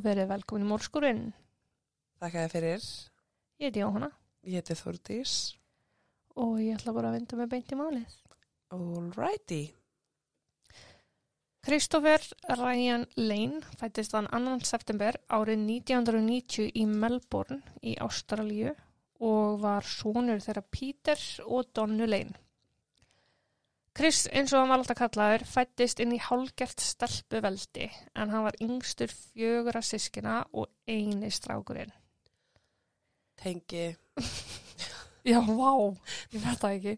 og verið velkomin í mórskurinn. Þakka þér fyrir. Ég heiti Jóhanna Ég heiti Þórdís. og ég ætla bara að vinda með beint í málið. Alrighty. Kristoffer Ryan Lane fættist þann 2. september árið 1990 í Melbourne í Ástralíu og var sonur þeirra Peter og Donnu Lane. Chris, eins og hann var alltaf kallaður, fættist inn í hálgert stelpu veldi en hann var yngstur fjögura sískina og eini strákurinn. Tengi. Já, vá, ég veit það ekki.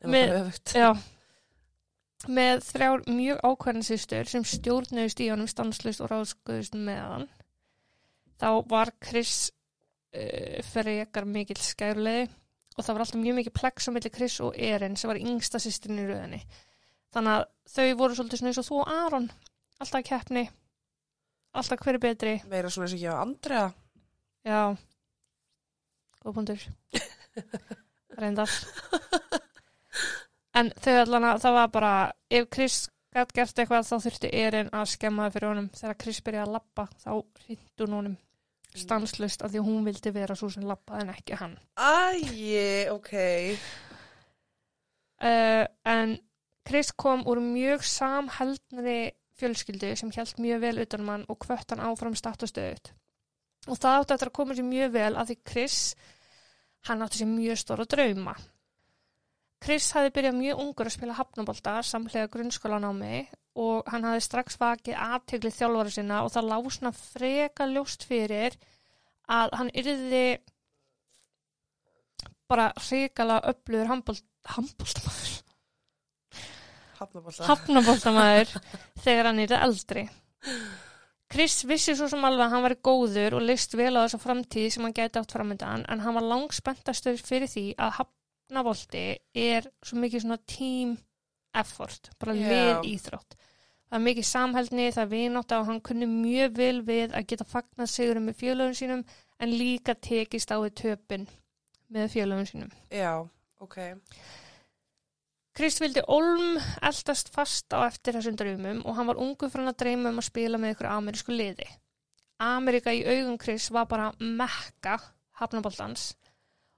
Það var bara öfugt. Já, með þrjár mjög ákveðin sýstur sem stjórnuðust í honum stanslust og ráðskuðust með hann. Þá var Chris uh, frekar mikill skærulegi og það var alltaf mjög mikið plex á milli Chris og Erin sem var yngsta sýstin í rauðinni. Þannig að þau voru svolítið svona eins og þú og Aron, alltaf keppni, alltaf hver er betri. Meira svona eins og ekki á Andrea. Já, góð punktur. Reyndar. En þau allan að það var bara, ef Chris gætt gert eitthvað þá þurfti Erin að skemma það fyrir honum. Þegar Chris byrjaði að lappa þá hún honum stanslust af því hún vildi vera svo sem lappaði en ekki hann. Æi, ok. Uh, en Chris kom úr mjög samheldnari fjölskyldu sem held mjög vel utan um hann og kvött hann áfram statt og stöðut. Og það átti eftir að koma sér mjög vel af því Chris, hann átti sér mjög stóra drauma. Chris hafði byrjað mjög ungur að spila hafnabolta samlega grunnskólanámi og hann hafði strax vakið aðteglið þjálfara sinna og það lág svona freka ljóst fyrir að hann yrði bara hrikala öflugur Hafnabólta. hafnaboltamaður þegar hann er eldri. Chris vissi svo sem alveg að hann var góður og leist vel á þessa framtíð sem hann gæti átt framöndan en hann var langspenntastur fyrir því að hafnabolti er svo mikið svona team effort, bara Já. lið íþrótt. Það er mikið samhældni, það er vinátt og hann kunni mjög vel við að geta fagnað sigurum með félögum sínum en líka tekist á við töpin með félögum sínum. Já, ok. Krist vildi Olm eldast fast á eftir þessum draumum og hann var ungu frá hann að dreyma um að spila með ykkur amerísku liði. Amerika í augum Krist var bara mekka hafnaboltans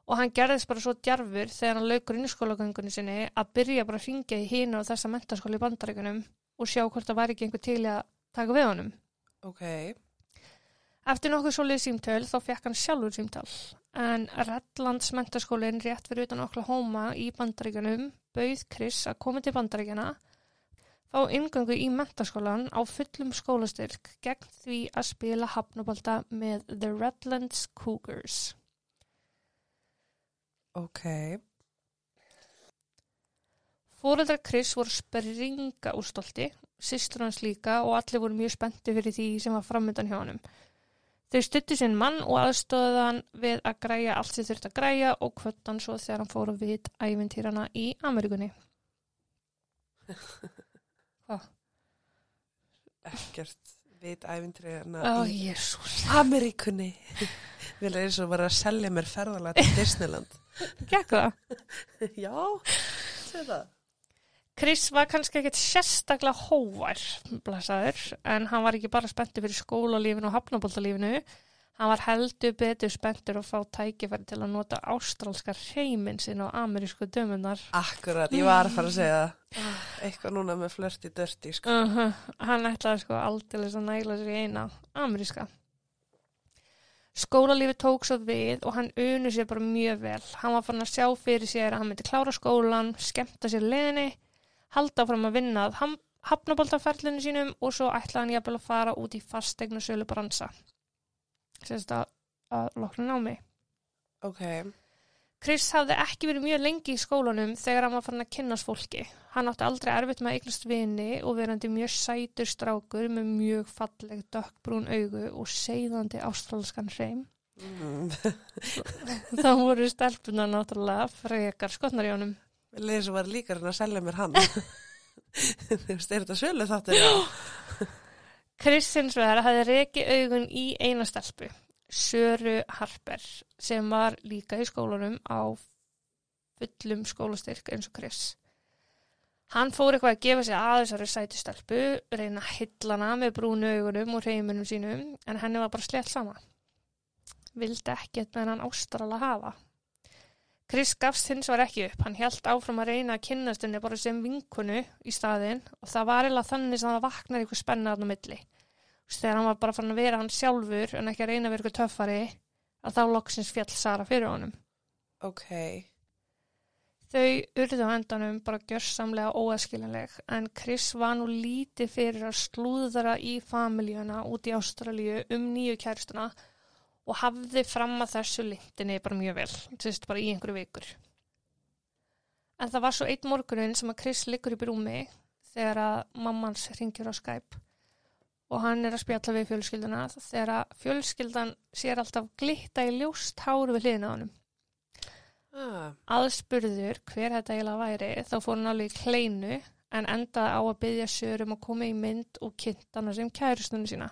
og hann gerðist bara svo djarfur þegar hann laukur innskólagöngunni sinni að byrja bara að ringja í hínu og þessa mentaskóli í bandaríkunum og sjá hvort það væri ekki einhver til að taka við honum. Ok. Eftir nokkuð svolítið símtöl þá fekk hann sjálfur símtöl en Redlands mentaskólinn rétt fyrir utan Oklahoma í bandaríkanum bauð Chris að koma til bandaríkjana fá ingöngu í mentaskólan á fullum skólastyrk gegn því að spila hafnabalta með The Redlands Cougars. Ok. Fóreldrar Chris voru springa úr stolti, systur hans líka og allir voru mjög spennti fyrir því sem var framöndan hjá honum. Þau stuttu sinn mann og aðstóðu hann við að græja allt sem þurft að græja og kvötta hann svo þegar hann fór að vit ævintýrana í Amerikunni. Ekkert veit æfintriðina Ó, í. Ameríkunni. Vil eins og bara að selja mér ferðalega til Disneyland. Gekk það? Já, sé það. Chris var kannski ekkert sérstaklega hóvar, blæsaður, en hann var ekki bara spenntur fyrir skólalífinu og hafnaboltalífinu. Hann var heldur betur spenntur að fá tækifæri til að nota ástrálskar hreiminn sinn á amerísku dömunar. Akkurat, ég var að fara að segja það. Eitthvað núna með flörti dörti, sko. Uh -huh. Hann ætlaði sko aldrei að næla sér í eina ameríska. Skólalífi tók svo við og hann unu sér bara mjög vel. Hann var fann að sjá fyrir sér að hann myndi klára skólan, skemmta sér leðinni, halda fram að vinna að hafnaboltaferlinu sínum og svo ætlaði hann jafnvel að fara út í fastegnu sölu bransa. Sérst að, að lokna námi. Ok, Chris hafði ekki verið mjög lengi í skólanum þegar hann var farin að kynnast fólki. Hann átti aldrei erfitt með eignast vini og verandi mjög sætur strákur með mjög falleg dökkbrún augu og seiðandi ástralskan hreim. mm. Þá voru stelpunar náttúrulega frekar skotnar í honum. Leðis var líka hann að selja mér hann. Þú veist, er þetta sölu þáttur? Chris hins vegar hafði reki augun í eina stelpu, Söru Harper, sem var líka í skólanum á fullum skólastyrk eins og Chris. Hann fór eitthvað að gefa sig að þessari sæti stelpu, reyna að hylla hana með brúnu augunum og reymunum sínum, en henni var bara slett sama. Vildi ekkert með hann ástrala hafa. Chris gafst hins var ekki upp, hann held áfram að reyna að kynnast henni bara sem vinkunu í staðinn og það var eiginlega þannig sem það vaknar ykkur spennaðan á milli. Þegar hann var bara farin að vera hann sjálfur en ekki að reyna að vera ykkur töffari, að þá loksins fjall Sara fyrir honum. Ok. Þau urðu á endanum bara gjörsamlega óaskilinleg en Chris var nú lítið fyrir að slúðara í familjöna út í Ástralíu um nýju kæristuna og hafði fram að þessu lintinni bara mjög vel, þess bara í einhverju vikur. En það var svo einn morgunin sem að Chris liggur upp í rúmi þegar að mammans ringir á Skype og hann er að spjalla við fjölskylduna þegar að fjölskyldan sér alltaf glitta í ljóst háru við hliðina á honum. Ah, aðspurður hver þetta eiginlega væri þá fór hann alveg í kleinu en endaði á að byggja sörum að koma í mynd og kynnt hana sem kærustunni sína.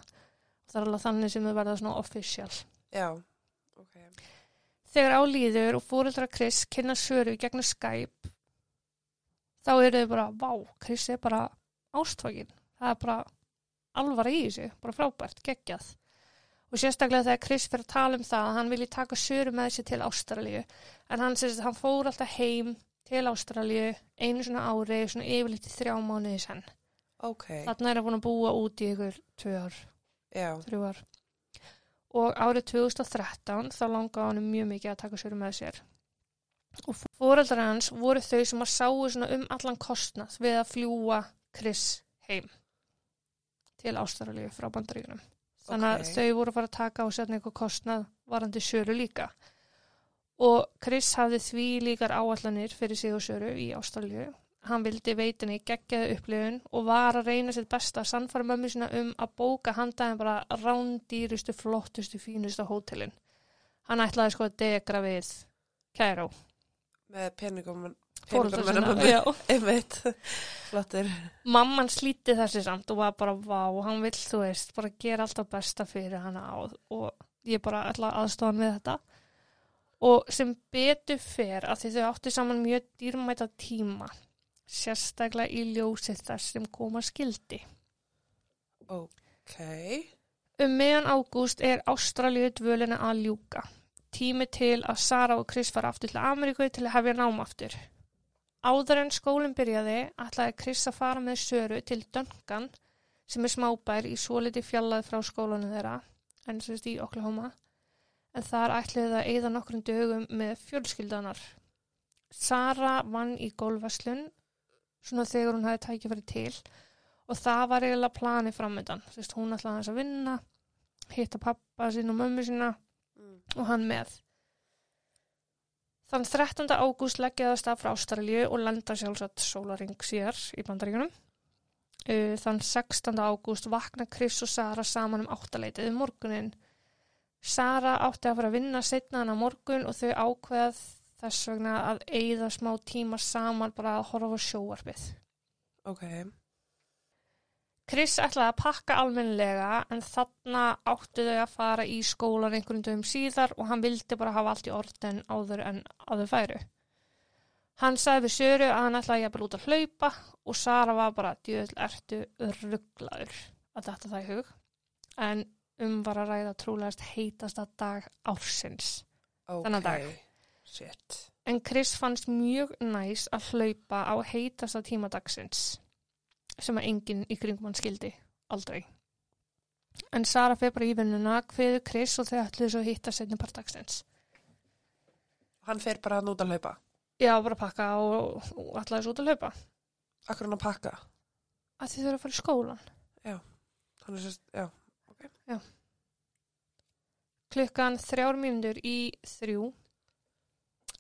Það er alveg þannig sem þau verða svona official. já. Ok. Þegar álíður og fóreldra Chris kynna söru í gegnum Skype þá eru þau bara, vá, Chris er bara ástfaginn. Það er bara alvara í þessu, bara frábært, geggjað. Og sérstaklega þegar Chris fyrir að tala um það að hann vilji taka söru með sér til Ástralíu en hann, sérst, hann fór alltaf heim til Ástralíu einu svona ári, svona yfirleitt í þrjá mánuði senn. Ok. Þarna er hann búin að búa út í ykkur tvö ár, þrjú ár. Og árið 2013 þá langaði hann mjög mikið að taka söru með sér. Og fóreldrar hans voru þau sem að sáu svona um allan kostnað við að fljúa Chris heim til Ástralíu frá bandaríkunum. Þannig að Ok. þau voru að fara að taka á setna eitthvað kostnað varandi söru líka. Og Chris hafði því líkar áallanir fyrir sig og söru í Ástralíu. Hann vildi veitinni geggjaði upplifun og var að reyna sitt besta að sannfara mömmu sína um að bóka handaðin bara rándýrustu, flottustu, fínustu hótelin. Hann ætlaði sko að degra við Kæró. Með peningum, Flottir. Mamman slíti þessi samt og var bara vá, hann vill, þú veist, bara gera alltaf besta fyrir hana á og ég bara ætla aðstofan við þetta. Og sem betur fer að þau áttu saman mjög dýrmæta tíma, sérstaklega í ljósið þess sem koma skildi. Ok. Um meðan ágúst er Ástralíu dvölina að ljúka. Tími til að Sara og Chris fara aftur til Ameríku til að hefja nám aftur. Áður en skólinn byrjaði ætlaði Chris að fara með Söru til Duncan sem er smábær í svo liti fjallað frá skólanum þeirra en sérst í Oklahoma en þar ætlaði það að eyða nokkrum dögum með fjölskyldanar. Sara vann í gólfverslun svona þegar hún hefði tækifæri til og það var eiginlega planið framöndan. Hún ætlaði aðeins að vinna, hitta pappa sín og mömmu sína Mm. og hann með. Þann 13. ágúst leggjaði stað frá Ástralíu og lenda sjálfsagt sólaring sér í bandaríkunum. Uh, Þann 16. ágúst vakna Chris og Sara saman um áttaleitið um morgunin. Sara átti að fara að vinna setna hann á morgun og þau ákveðað þess vegna að eigða smá tíma saman bara að horfa á sjóarpið. Ok. Chris ætlaði að pakka almennilega en þarna áttu þau að fara í skólan einhverjum dögum síðar og hann vildi bara hafa allt í orðin áður en áður færu. Hann sagði við Söru að hann ætlaði jafnvel út að hlaupa og Sara var bara djöðl ertu rugglaður að þetta það í hug en um var að ræða trúlegast heitasta dag ársins. Ok. Þennan dag. Shit. En Chris fannst mjög næs að hlaupa á heitasta tímadagsins sem að enginn í kringum hann skildi aldrei. En Sara fyrir bara í vinnuna, hviðu Chris og þau ætluðu svo að hitta setni part dagsins. Hann fer bara hann út að hlaupa. Já, bara pakka og, og ætlaði svo út að hlaupa. Akkur hann að pakka. Að þið þurfa að fara í skólan. Hann er sérst, já. Klukkan þrjár mínútur í þrjú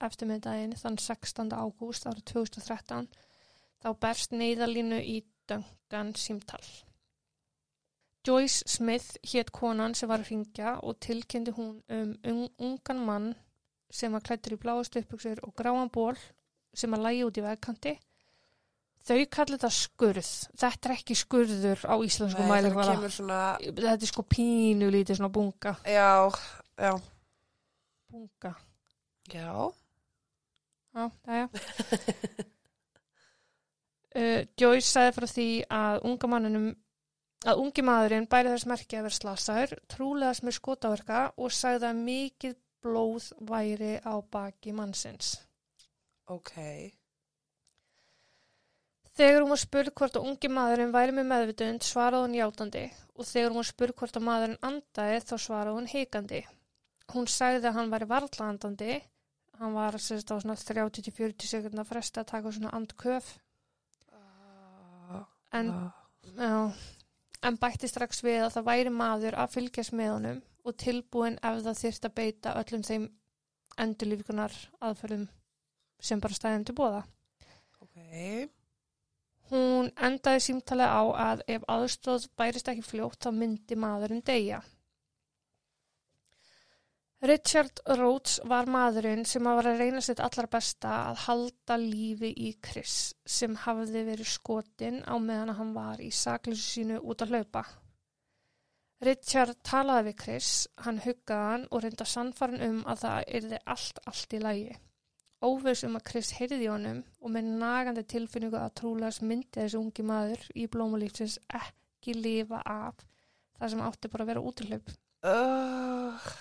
eftir miðdaginn þann 16. ágúst árið 2013 þá berst neyðalínu í Duncan símtal. Joyce Smith hétt konan sem var að ringja og tilkynnti hún um un ungan mann sem var klættur í bláast uppbuksur og gráan ból sem að lægi út í vegkanti. Þau kallir þetta skurð. Þetta er ekki skurður á íslensku kemur svona, Þetta er sko pínu lítið svona bunga. já, já. Bunga. Já. Já, já, já. Uh, Joyce sagði frá því að unga mannunum að ungi maðurinn bæri þess merki að vera slasaður, trúlegast með skotaverka og sagði að mikið blóð væri á baki mannsins. Ok. Þegar hún var spurð hvort að ungi maðurinn væri með meðvitund svaraði hún játandi og þegar hún var spurð hvort að maðurinn andaði þá svaraði hún heikandi. Hún sagði að hann væri varla andandi, hann var sérst á svona 30-40 sekundar fresti að taka svona andköf en, já, en bætti strax við að það væri maður að fylgjast með honum og tilbúin ef það þyrft að beita öllum þeim endurlífikunar aðferðum sem bara stæðum til bóða. Ok. Hún endaði símtalið á að ef aðstóð bærist ekki fljótt þá myndi maðurinn deyja. Richard Rhodes var maðurinn sem var að reyna sitt allar besta að halda lífi í Chris sem hafði verið skotin á meðan hann var í sakleysu sínu út að hlaupa. Richard talaði við Chris, hann huggaði hann og reynda sannfarin um að það yrði allt, allt í lægi. Óvegs um að Chris heyrði honum og með nagandi tilfinningu að trúlega myndi þessi ungi maður í blómulífsins ekki lifa af það sem átti bara að vera út í hlaup. Uh,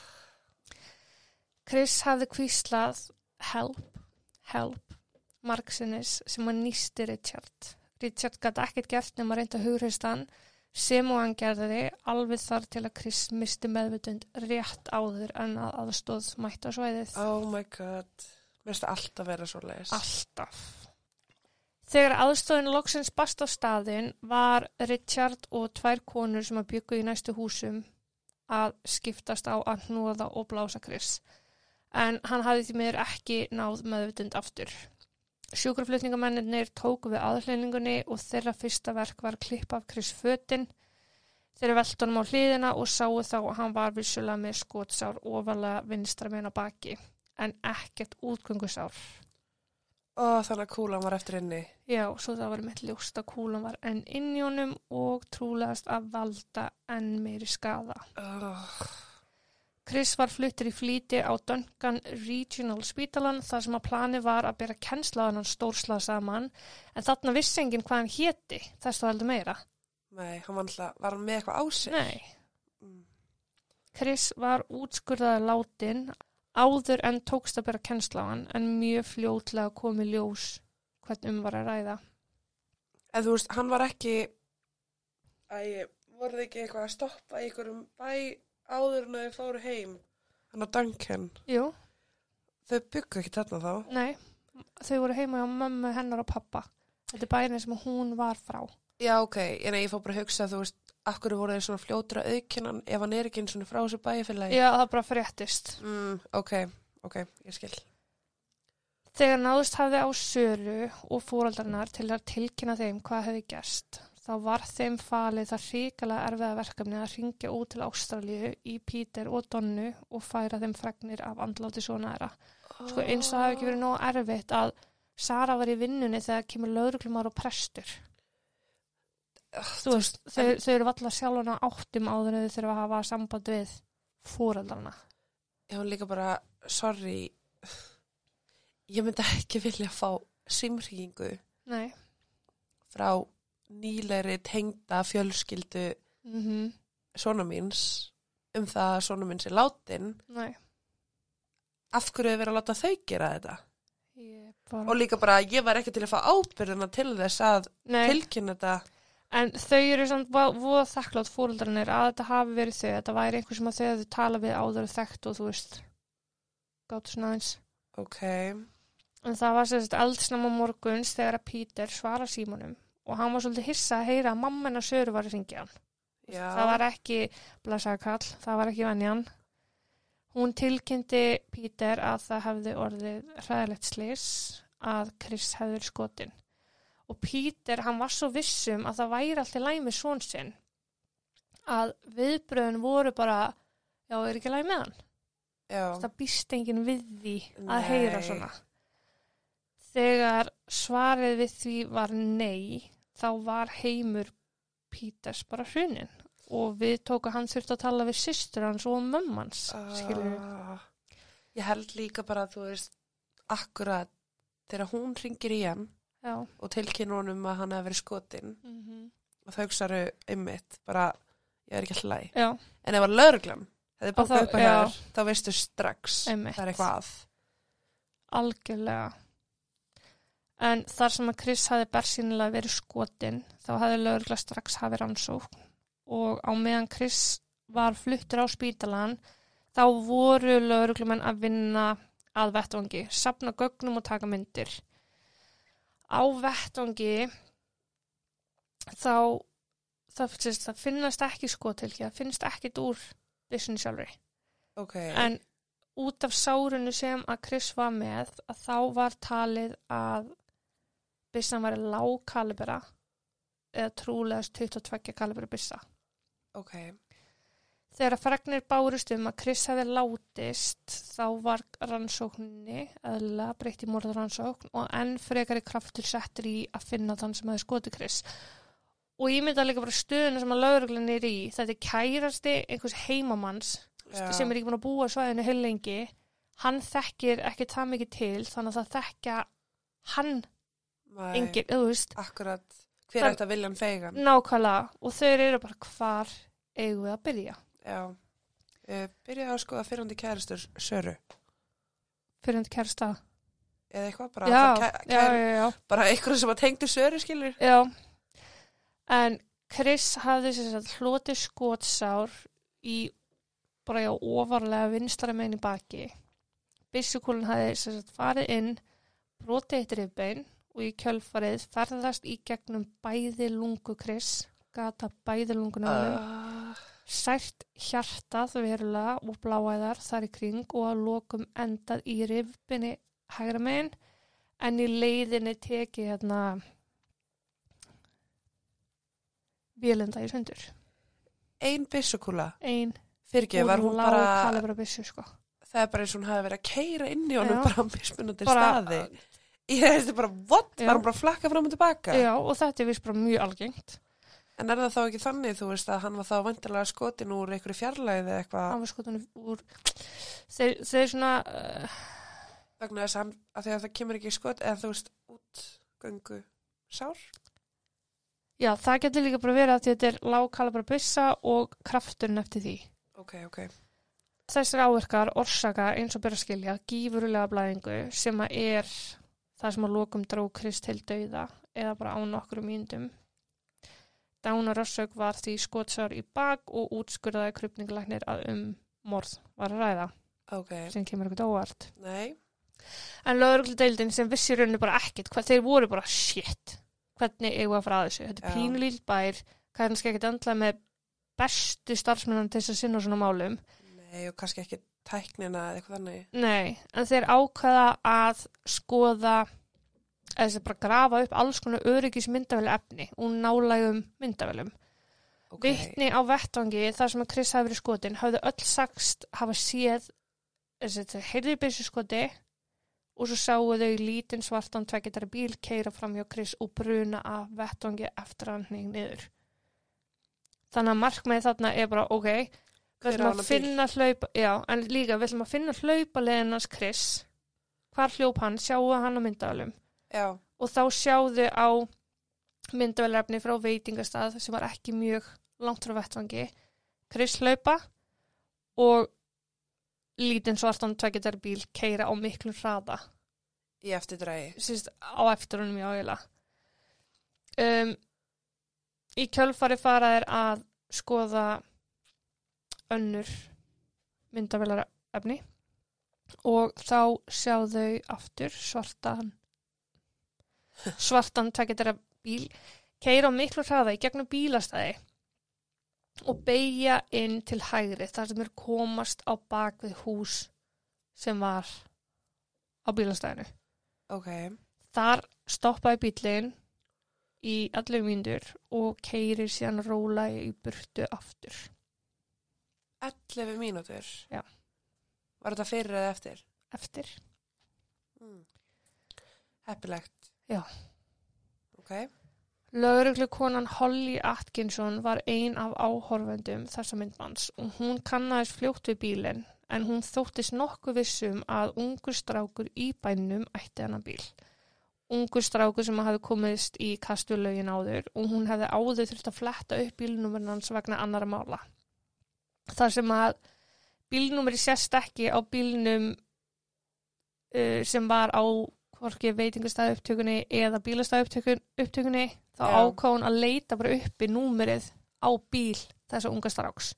Chris hafði kvíslað help, help, margsinnis sem hann nýsti Richard. Richard gæti ekkert gert nema reynda hugreistan sem og hann gerði alveg þar til að Chris misti meðvutund rétt áður en að aðstóð mætt á svæðið. oh my god. Mér finnst alltaf vera svo leiðis. Alltaf. Þegar aðstóðin loksins bast á staðin var Richard og tvær konur sem að byggu í næstu húsum að skiptast á að hnúða og blása Chris. En hann hafði því miður ekki náð meðvutund aftur. Sjúkraflutningamennir tóku við aðhleiningunni og þeirra fyrsta verk var að klippa af Chris fötin. Þeir veltu honum á hliðina og sáu þá að hann var vissulega með skotsár ofalega vinstra meina baki en ekkert útgöngusár. Ó, þannig að kúlan var eftir inni. Já, svo það var með ljóst að kúlan var enn inn í honum og trúlegast að valda enn meiri skada. Oh, Chris var fluttur í flýti á Duncan Regional Spítalan þar sem að plani var að bera kennsla á hann stórslað saman en þarna vissi enginn hvað hann héti, þess það heldur meira. nei, hann var alltaf, var hann með eitthvað á sig? Nei, Mm. Chris var útskurðaði látin áður en tókst að bera kennsla á hann en mjög fljótlega komi ljós hvern um var að ræða. En þú veist, hann var ekki, æ, voru þið ekki eitthvað að stoppa einhverjum bæ áður en þau fóru heim? Hann að Duncan, Jú, þau byggu ekki þarna þá. nei, þau voru heima á mömmu hennar og pappa. Þetta er bærin sem hún var frá. Já, ok, en ég fór bara að hugsa, þú veist, akkur voru þeir svona fljótur að aukennan ef hann er ekki eins og frá þessu bæfélagi? Já, það bara fréttist. Mm, ok, ok, ég skil. Þegar náðust hafði á Söru og fóraldarnar til að tilkynna þeim hvað hefði gerst, þá var þeim falið það hrikalega erfiða verkefni að ringja út til Ástralíu í Pítur og Donnu og færa þeim fregnir af andláti svona þeirra. Sko eins og það hefði ekki verið nóg erfitt að Sara var í vinnunni þegar kemur lauruglumar og prestur. Þú veist, þau, þau eru valla sjálfuna áttum áður en þau þurfa að hafa samband við fóraldarna. Já, líka bara, sorry, ég myndi ekki vilja fá simringu Nei. frá nýlegri tengda fjölskyldu Mm svona míns um það að svona mín sé látin. Nei. Af hverju er verið að láta þau gera þetta? Bara... Og líka bara, ég var ekki til að fá ábyrðina til þess að Nei. tilkynna þetta. En þau eru samt vo- voða þakklátt fóröldarnir að þetta hafi verið þau. Þetta væri einhver sem að þau hefðu talað við áður og þekkt og þú veist, gátt svona aðeins. Ok, En það var sérst eldsnama morguns þegar að Pítur svara símanum og hann var svolítið hissa að heyra að mamma hennar Söru var að ringja hann. já. Það var ekki blæsakall, það var ekki venjan. Hún tilkynnti Pítur að það hefði orðið hræðilegt slis að Chris hefði skotin. Og Pítur, hann var svo vissum að það væri alltaf læg með svon sinn að viðbröðin voru bara, já, er ekki læg með hann? Já, Það býst enginn við því að Nei. heyra svona. Þegar svarið við því var nei, þá var heimur Píters bara hrunin og við tóku hann þurfti að tala við systur hans og mömmans, skilur við. Ah, Ég held líka bara að þú veist, akkurat þegar hún ringir í hann, já. og tilkynna honum að hann hefði verið skotin Mm og þau hugsaðu einmitt bara, ég er ekki alltaf læg en ef að lögreglan hefði Og bókað þá- upp að hér þá veistu strax Einmitt. það er eitthvað að algjörlega. En þar sem að Chris hafi bersýnilega verið skotin, þá hafi lögregla strax hafið rannsókn og á meðan Chris var fluttur á spítalan, þá voru lögreglumenn að vinna að vettvangi, sapna gögnum og taka myndir. Á vettvangi þá það, sést, það finnast ekki skotilki, það finnst ekkit úr byssunni sjálfri. ok, En út af sárunu sem að Chris var með að þá var talið að byssan væri lág kalibera eða trúlegast 22 kalibera byssa. ok Þegar að fregnir bárust um að Chris hefði látist þá var rannsókninni eðla breytt í morðrannsókn og enn frekari kraftur settur í að finna þann sem hefði skotið Chris. Og ég mynda líka bara stöðuna sem að lögreglun er í. Þetta er kærasti einhvers heimamanns Já. sem er ekki búin að búa svæðinu heil lengi. Hann þekkir ekki það mikið til þannig að það þekkja hann Nei, engin, þú veist, akkurat, hver er þetta William Feigan nákvæmlega. Og þau eru bara hvar eigum við að byrja? Já. Uh, byrjaði að skoða fyrrandi kæristur Söru. Fyrir hann kærsta. eða eitthvað bara, Já, kæ, kæ, já, já. bara eitthvað sem að tengdu Söru skilur Já, en Chris hafði hlotið skotsár í bara já ofarlega vinstara megin í baki. Byssukúlun hafði farið inn, brotið eitt rifbein og í kjölfarið ferðast í gegnum bæði lungu Chris, gata bæði lungun á honum, uh, sært hjartað verulega og bláæðar þar í kring og að lokum endað í rifbinni hægra megin en í leiðinni tekið hérna bílenda í sundur. ein byssukúla Ein fyrirgeð var hún lág bara kalibra byssu sko. það er bara eins og hún hafi verið að keira inn í honum Já. bara á mismunandi Bara- staði ég þetta bara, what? Já. var hún bara að flakka fram og tilbaka Já og þetta er vist bara mjög algengt. en er það þá ekki þannig, þú veist, að hann var þá vantilega skotin úr einhverju fjarlæði eða eitthvað Hann var skotunni úr þeir, þeir svona uh, vegna þess að, að að það kemur ekki skot eða þú veist, útgöngu sár já það getur líka bara verið að þetta er lág kalibra byssa og krafturinn eftir því. ok, ok, Þessir áverkar orsaka eins og byrja skilja gífurulega blæðingu sem að er það sem að lokum dró Krist til dauða eða bara á nokkrum mýndum. Dánarössök var því skotsár í bak og útskurðaði krupningalæknir að um morð var að ræða ok sem kemur ekkert óvart. nei, En lögregludeildin sem vissi í rauninni bara ekkert, hvað þeir voru bara shit, hvernig eigum við að fara að þessu. Þetta er pínulíl bær, kannski ekkert andla með bestu starfsmennan til þess að sinna svona málum. nei og kannski ekki tæknina eða eitthvað þannig Nei, en þeir ákveða að skoða eða þess að bara grafa upp alls konar öryggismyndavæli efni og nálægum myndavælum. ok, Vittni á vettvangi þar sem að Chris hafi verið skotin hafði öll sagst hafa séð að heyrði byrsu skoti og svo sáu þau lítinn svartan tveggetari bíl keira fram hjá Chris og bruna af vettvangi eftir að hann niður. Þannig að markmiðið þarna er bara ok, við ætlum að finna hlaupa, já, en líka við ætlum að finna hlaupaleiðinans Chris, hvar hljóp hann, sjáu hann á myndavælum já, og þá sjáðu á myndavælrefni frá veitingastað sem var ekki mjög langt frá vettvangi. Chris hlaupa og lítinn svartan tveggjadar bíl keira á miklu hraða. Í eftirdrægi sýst á eftir honum í ágila um, í kjölfari fara er að skoða önnur myndavélarefni og þá sjá þau aftur svartan svartan tveggjadara bíl keira á miklu hraða í gegnum bílastæði og beigja inn til hægri þar sem er komast á bak við hús sem var á bílastæðinu. ok, Þar stoppaði bílinn í allir mínútur og keirir síðan róla í burtu aftur. 11 mínútur Já. var þetta fyrir eða eftir Eftir. mm. heppilegt Já. ok, Lögreglu konan Holly Atkinson var ein af áhorfendum þessa myndmanns og hún kannaðist fljótt við bílinn en hún þóttist nokkuð vissum að ungur strákur í bænum ætti hennar bíl ungur strákur sem hafi komist í kastulögin áður og hún hefði áður þurft að fletta upp bílnúmerin hans vegna annara mála. Þar sem að bílnúmeri sérst ekki á bílnum uh, sem var á hvorki veitingastæðu upptökunni eða bílastæðu upptökunni þá Já. ákváðun að leita bara uppi númerið á bíl þessa unga stráks.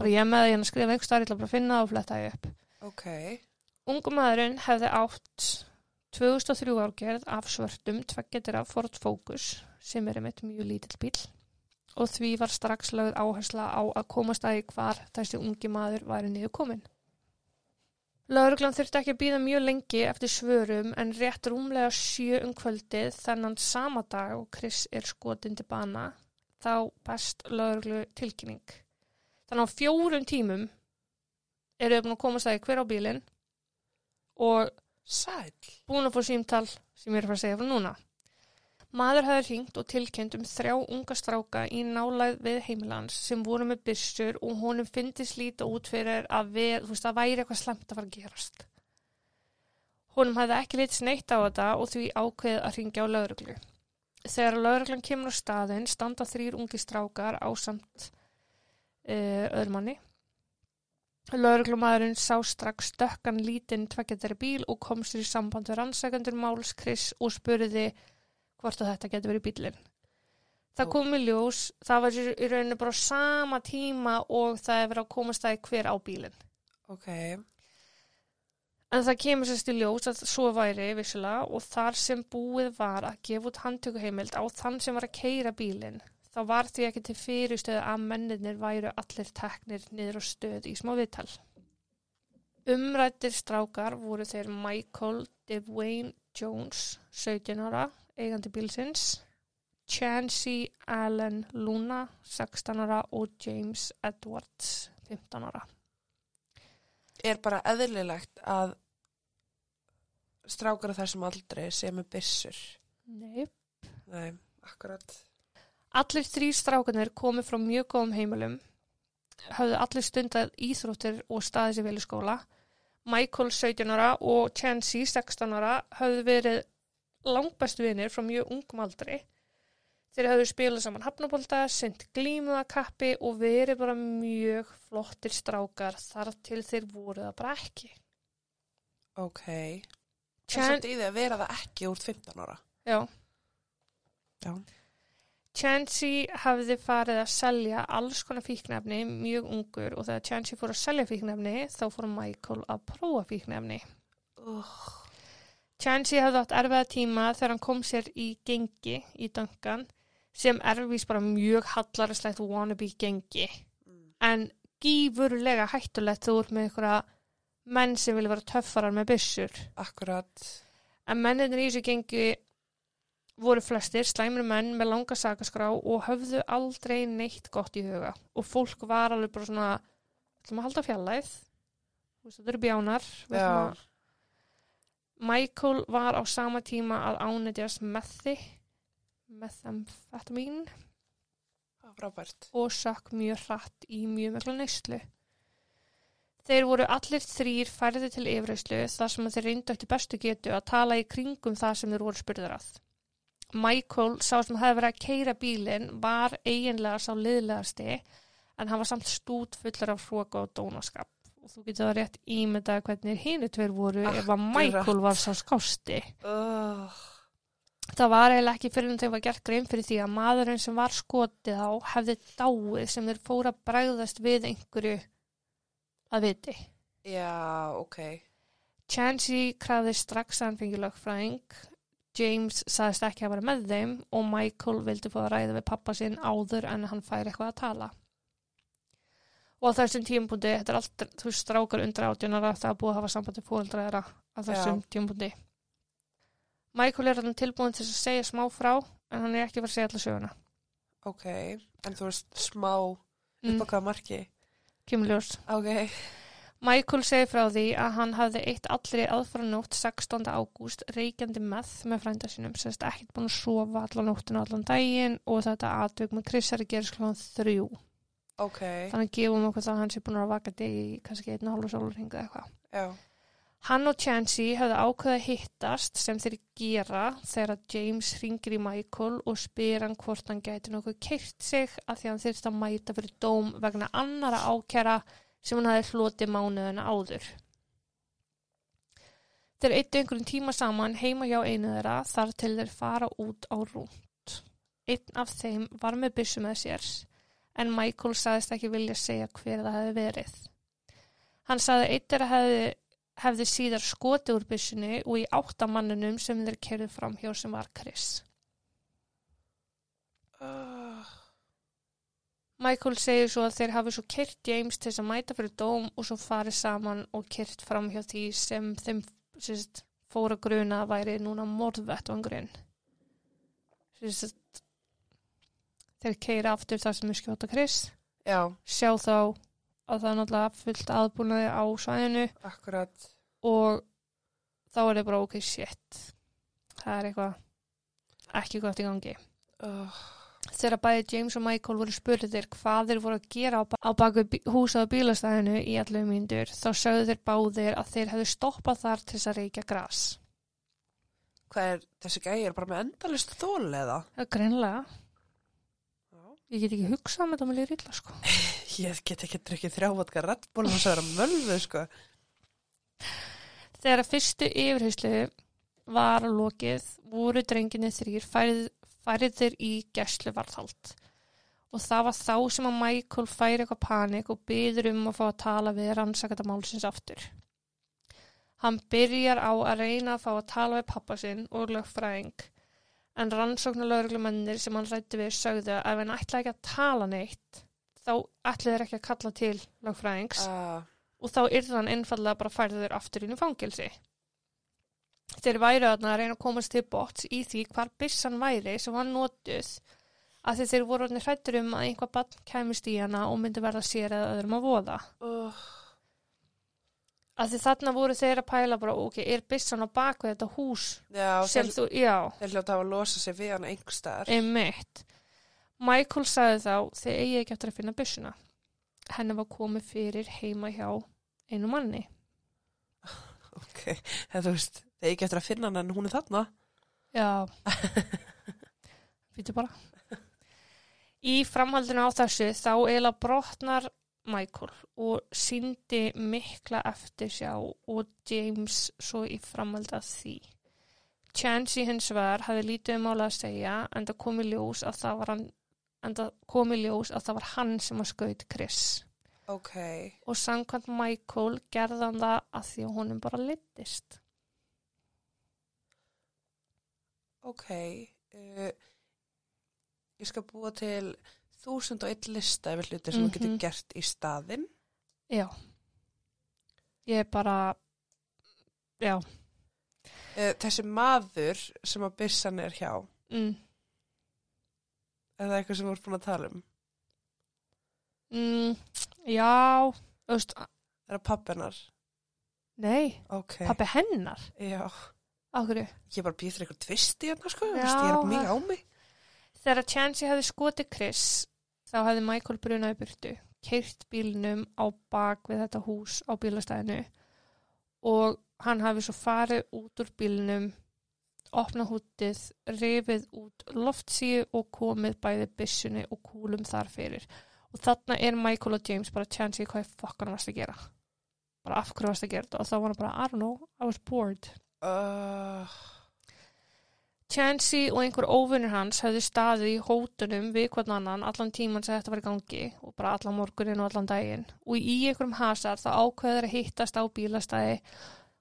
Bara ég með því að skrifa einhver starf, ég ætla bara að finna það og fletta því upp. Ok. Ungu maðurinn hefði átt 2003 árgerð af svörtum tveggjadir af Ford Focus sem er einmitt mjög lítill bíl og því var strax lögð áhersla á að komast að í hvar þessi ungi maður væri niður komin. Lauruglan þurfti ekki að býða mjög lengi eftir svörum en rétt rúmlega sjö um kvöldið þennan sama dag og Chris er skotin til bana þá best lauruglu tilkynning. Þannig á fjórum tímum eru þau búin að komast að í hver á bílinn og Sæl. búin að fá símtal sem ég er að fara að segja frá núna. Maður hafði hringt og tilkynnt um þrjá unga stráka í nálæð við heimilans sem voru með byrstur og honum fyndist líta út fyrir að við, veist, að væri eitthvað slemt að fara að gerast. Honum hafði ekki litið neitt á þetta og því ákveðið að ringja á lauruglu. Þegar lauruglan kemur á staðinn standa þrýr ungi strákar á samt uh, öðrumanni. Lauruglumæðurinn sá strax stökkan lítinn tveggjandari bíl og kom sér í samband við rannsakendur Máls Chris og spurði hvort að þetta getur verið bílinn. Það Ó. kom í ljós, það var í rauninu bara sama tíma og það er verið að komast það hver á bílinn. Ok. En það kemur sérst í ljós að svo væri vissulega og þar sem búið var að gefa út handtökuheimild á þann sem var að keira bílinn, þá var því ekki til fyrirstöðu að mennirnir væru allir teknir niður á stöð í smá viðtal. Umrættir strákar voru þeir Michael Dwayne Jones, 17 ára, eigandi bílsins, Chancey Allen Luna, 16 ára og James Edwards, 15 ára. Er bara eðlilegt að strákar á þessum aldrei sem er byssur? Nei. Nei, akkurat. Allir þrý strákanir komu frá mjög góðum heimilum, höfðu allir stundað íþróttir og staðið sér vel í skóla. Michael 17 ára og Chancey 16 ára höfðu verið langbestu vinir frá mjög ungum aldri. Þeir höfðu spilað saman hafnabólda, sendt glímuða kappi og verið bara mjög flottir strákar þar til þeir voru það bara ekki. Ok. Það er svolítið í því að vera það ekki úr 15 ára. Já. Já. Chancey hafði farið að selja alls konar fíknefni mjög ungur og þegar Chancey fór að selja fíknefni þá fór Michael að prófa fíknefni. Uh, Chancey hafði átt erfiða tíma þegar hann kom sér í gengi í Duncan sem erfís bara mjög hallarslegt wannabe gengi en gífurlega hættulegt þú ert með einhverja menn sem vilja vera töffarar með byssur. akkurat. En menninir í þessu gengi voru flestir slæmur menn með langa sakaskrá og höfðu aldrei neitt gott í huga. Og fólk var alveg bara svona, ætlum að halda fjallæð, þú veist, þetta eru bjánar. við Já. að- Michael var á sama tíma að ánætjast methi, frábært. og sökk mjög hratt í mjög mikla neyslu. Þeir voru allir þrýr færði til yfirheyslu þar sem þeir reyndu eftir bestu getu að tala í kringum það sem þeir voru spurður að. Michael, sá sem hefði verið að keira bílinn, var eiginlega sá liðlegasti en hann var samt stút fullur af hróka og dónaskap. Og þú getur það rétt ímyndað hvernig hinu tveir voru ef að. Michael var sá skásti. Uh, Það var eiginlega ekki fyrir en þeim var gert grein fyrir því að maðurinn sem var skotið á hefði dáið sem þeir fóra að bregðast við einhverju að viti. já, ok. Chancey krafði strax að hann fengi lögfræðing, James sagðist ekki að vera með þeim og Michael vildi fá að ræða við pappa sinn áður en hann fær eitthvað að tala. Og á þessum tímpúndi, þetta er allt, þú veist, strákar undir átjónara, það er búið að hafa sambandi fóreldra þeirra á þessum Já. tímpúndi. Michael er þarna tilbúin til að segja smá frá, en hann er ekki fara að segja alla söguna. Ok. En þú veist, smá upp Mm, á hvað marki? kemur ljós. Ok. Michael segi frá því að hann hafði eitt allri aðfaranótt 16. ágúst reykjandi með með frænda sínum, sérst ekkert búin að sofa allan nóttinu allan daginn og þetta atvik með Chris er að gera skláðan þrjú. Ok. Þannig gefum okkur það að hann sé búin að vaka degi í kannski einn og hálfa sólurhinga eitthvað. Já. Hann og Chansey höfðu ákveða að hittast sem þeir gera þegar James ringir í Michael og spyr hann hvort hann gæti nokkuð keirt sig að því hann þyrst að mæta fyrir dóm vegna annara ákjara sem hann hafi hlotið mánuðina áður. Þeir eittu einhverjum tíma saman heima hjá einu þeirra þar til þeir fara út á rúnt. Einn af þeim var með byssu með sér en Michael sagðist ekki vilja segja hver það hefði verið. Hann sagði eitt þeirra hefði hefði síðar skoti úr byssunni og í áttamannunum sem þeir kerðu fram hjá sem var Chris. Uh, Michael segir svo að þeir hafi svo kyrt James til þess að mæta fyrir dóm og svo farið saman og kyrt fram hjá því sem þeim sérst, fóra gruna að væri núna morðvettvangurinn. Sérst, þeir keira aftur það sem er skjóta Chris, já, sjá þá að það er náttúrulega fullt aðbúnaði á svæðinu. Akkurat. og þá er það bara ok, shit. Það er eitthvað ekki gott í gangi. Uh, þegar bæði James og Michael voru spurðir hvað þeir voru að gera á, baku húsa á bílastæðinu í allu myndur þá sögðu þeir báðir að þeir hefðu stoppað þar til þess að reykja gras. Hvað er þessi gæjar bara með endalist þól eða? er greinlega. Ég get ekki hugsað með það með líður illa sko Ég get ekki drukkið þrjávatka reddból og það er að mölvu, sko. þegar að fyrstu yfirheyslu var lokið voru drenginni þrýr færið, færið í gæslu varðhald og það var þá sem að Michael færi eitthvað panik og byður um að fá að tala við rannsakata málsins aftur. Hann byrjar á að reyna að fá að tala við pappa sinn og lögfræðing en rannsóknarlauglumennir sem hann rætti við sögðu að ef hann ætlaði ekki að tala neitt þá ætlaði þeir ekki að kalla til lögfræðings Uh, og þá yrði hann einfallega bara færður aftur inn í fangilsi. Þeir þarna að reyna að komast til bots í því hvar byssan væri sem var notuð að þeir voru hrættur um að einhvað bann kæmist í hana og myndi verða sér eða öðrum að voða. uh, Að því þarna voru þeir að pæla bara, ok, er byssan á bakvið þetta hús já, sem þeir, þú, já, þeir hljóta að losa sig við hann einhverstaðar. einmitt. Michael sagði þá, þeir eigi ekki eftir að finna byssuna. Henni var komið fyrir heima hjá einu manni. Ok, en þú veist, þeir ekki eftir að finna hann en hún er þarna. Já. Fyrir bara. Í framhaldinu á þessu þá eiginlega brotnar Michael og síndi mikla eftir sjá og James svo í framhald að því. Chansey hins vegar hafði lítið um mála að segja en það kom í ljós að það var hann en það kom í ljós að það var hann sem að skaut Chris Ok, og samkvæmt Michael gerði hann það að því að honum bara litist. ok. Uh, ég skal búa til þúsund og einn lista yfir hluti sem þú getur Mhm. gert í staðinn. Já. Ég er bara, já, Uh, þessi maður sem að byssan er hjá, mm, er það eitthvað sem þú ert búin að tala um? mm, já, veist, Er það pappinar? nei, Ok, pappi hennar, já. á hverju? Ég bara býð fyrir eitthvað tvist í hérna, sko. Já, Já, ég er mjög á mig. Þegar Chansey hefði skotið Chris, þá hefði Michael brunaði burtu, keirt bílnum á bak við þetta hús á bílastæðinu og hann hafi svo farið út úr bílnum, opnað hútið, rifið út loftsíu og komið bæði byssunni og kúlum þar fyrir. Og þarna er Michael og James bara Chansey hvað er fokkan varst að gera. Bara af hverju varst að gera þetta og þá var hann bara, I don't know, I was bored. Uh, Chansey og einhver óvinnur hans höfðu staðið í hótunum við hvern annan allan tíman sem þetta var í gangi og bara allan morgunin og allan daginn og í einhverjum hasar þá ákveður að hittast á bílastæði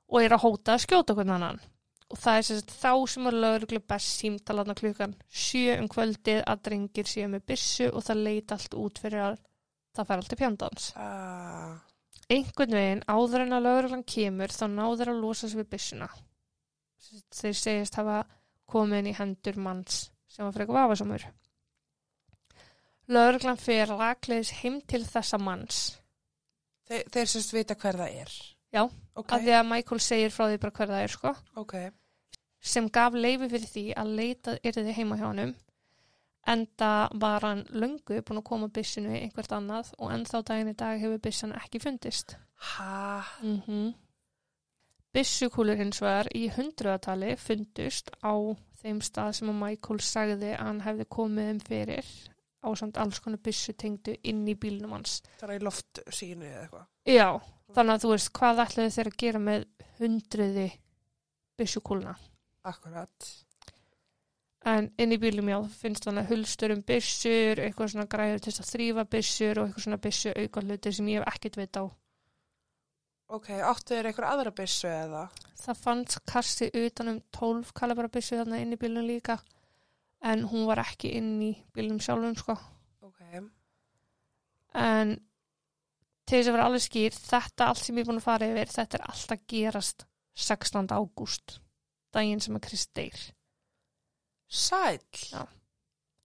og er að hóta að skjóta hvern annan og það er sagt þá sem er lögreglu best símtalarna klukkan sjö um kvöldið að drengir séu með byssu og það leit allt út fyrir að það fær allt í pjandans. uh, Einhvern veginn áður en að lögreglan kemur þá náður að losa sig við byssuna. Þeir segist hafa komið inn í hendur manns sem var frekar vafasamur. Lögreglan fer rakleis heim til þessa manns þeir, þeir sérst vita hver það er. Já, Ok, af því að Michael segir frá því bara hver það er sko, ok. sem gaf leifi fyrir því að leitað yrði heima hjá honum enda var hann löngu búin að koma byssinu einhvert annað og ennþá daginn í dag hefur byssan ekki fundist. Ha, Mm Byssukúlur hins vegar í hundruðatali fundust á þeim stað sem að Michael sagði að hann hefði komið um fyrir á samt alls konar byssu tengdu inn í bílnum hans. Það er í loft sínu eða eitthvað. Já, þannig að þú veist hvað ætlaði þeir að gera með hundruði byssukúluna. Akkurat. En inn í bílum já, finnst þannig að hulstur um byssur, eitthvað svona græður til þess að þrýfa byssur og eitthvað svona byssu auka hlutir sem ég hef ekkert veit á. Ok, áttu þér eitthvað aðra byssu eða? Það fannst kassi utan um 12 kalibra byssu þarna inn í bílum líka, en hún var ekki inn í bílum sjálfum sko. Ok. En til þess að vera alveg skýr, þetta allt sem ég er búin að fara yfir, þetta er allt að gerast 16. ágúst, daginn sem að deyr. Sæl. Já.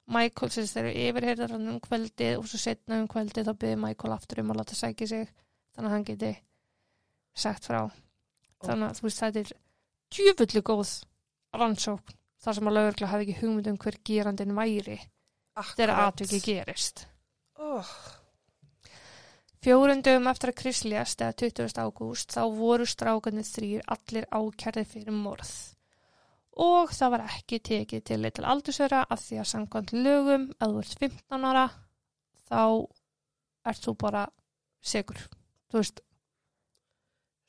Michael sérst þeir eru yfirheyrðar hann um kvöldið og svo setna um kvöldið þá byrði Michael aftur um að láta sækja sig þannig að hann geti sagt frá. Þannig að þú veist þetta er djúfullu góð rannsókn þar sem að lögurgla hafi ekki hugmynd um hver gerandin væri þegar atviki gerist. Oh, Fjórundum eftir að Chris lést eða 20. ágúst þá voru strákarnir þrýr allir ákærði fyrir morð. Og það var ekki tekið til til aldursöra af því að samkvæmt lögum að þú ert 15 ára þá ert þú bara segur þú veist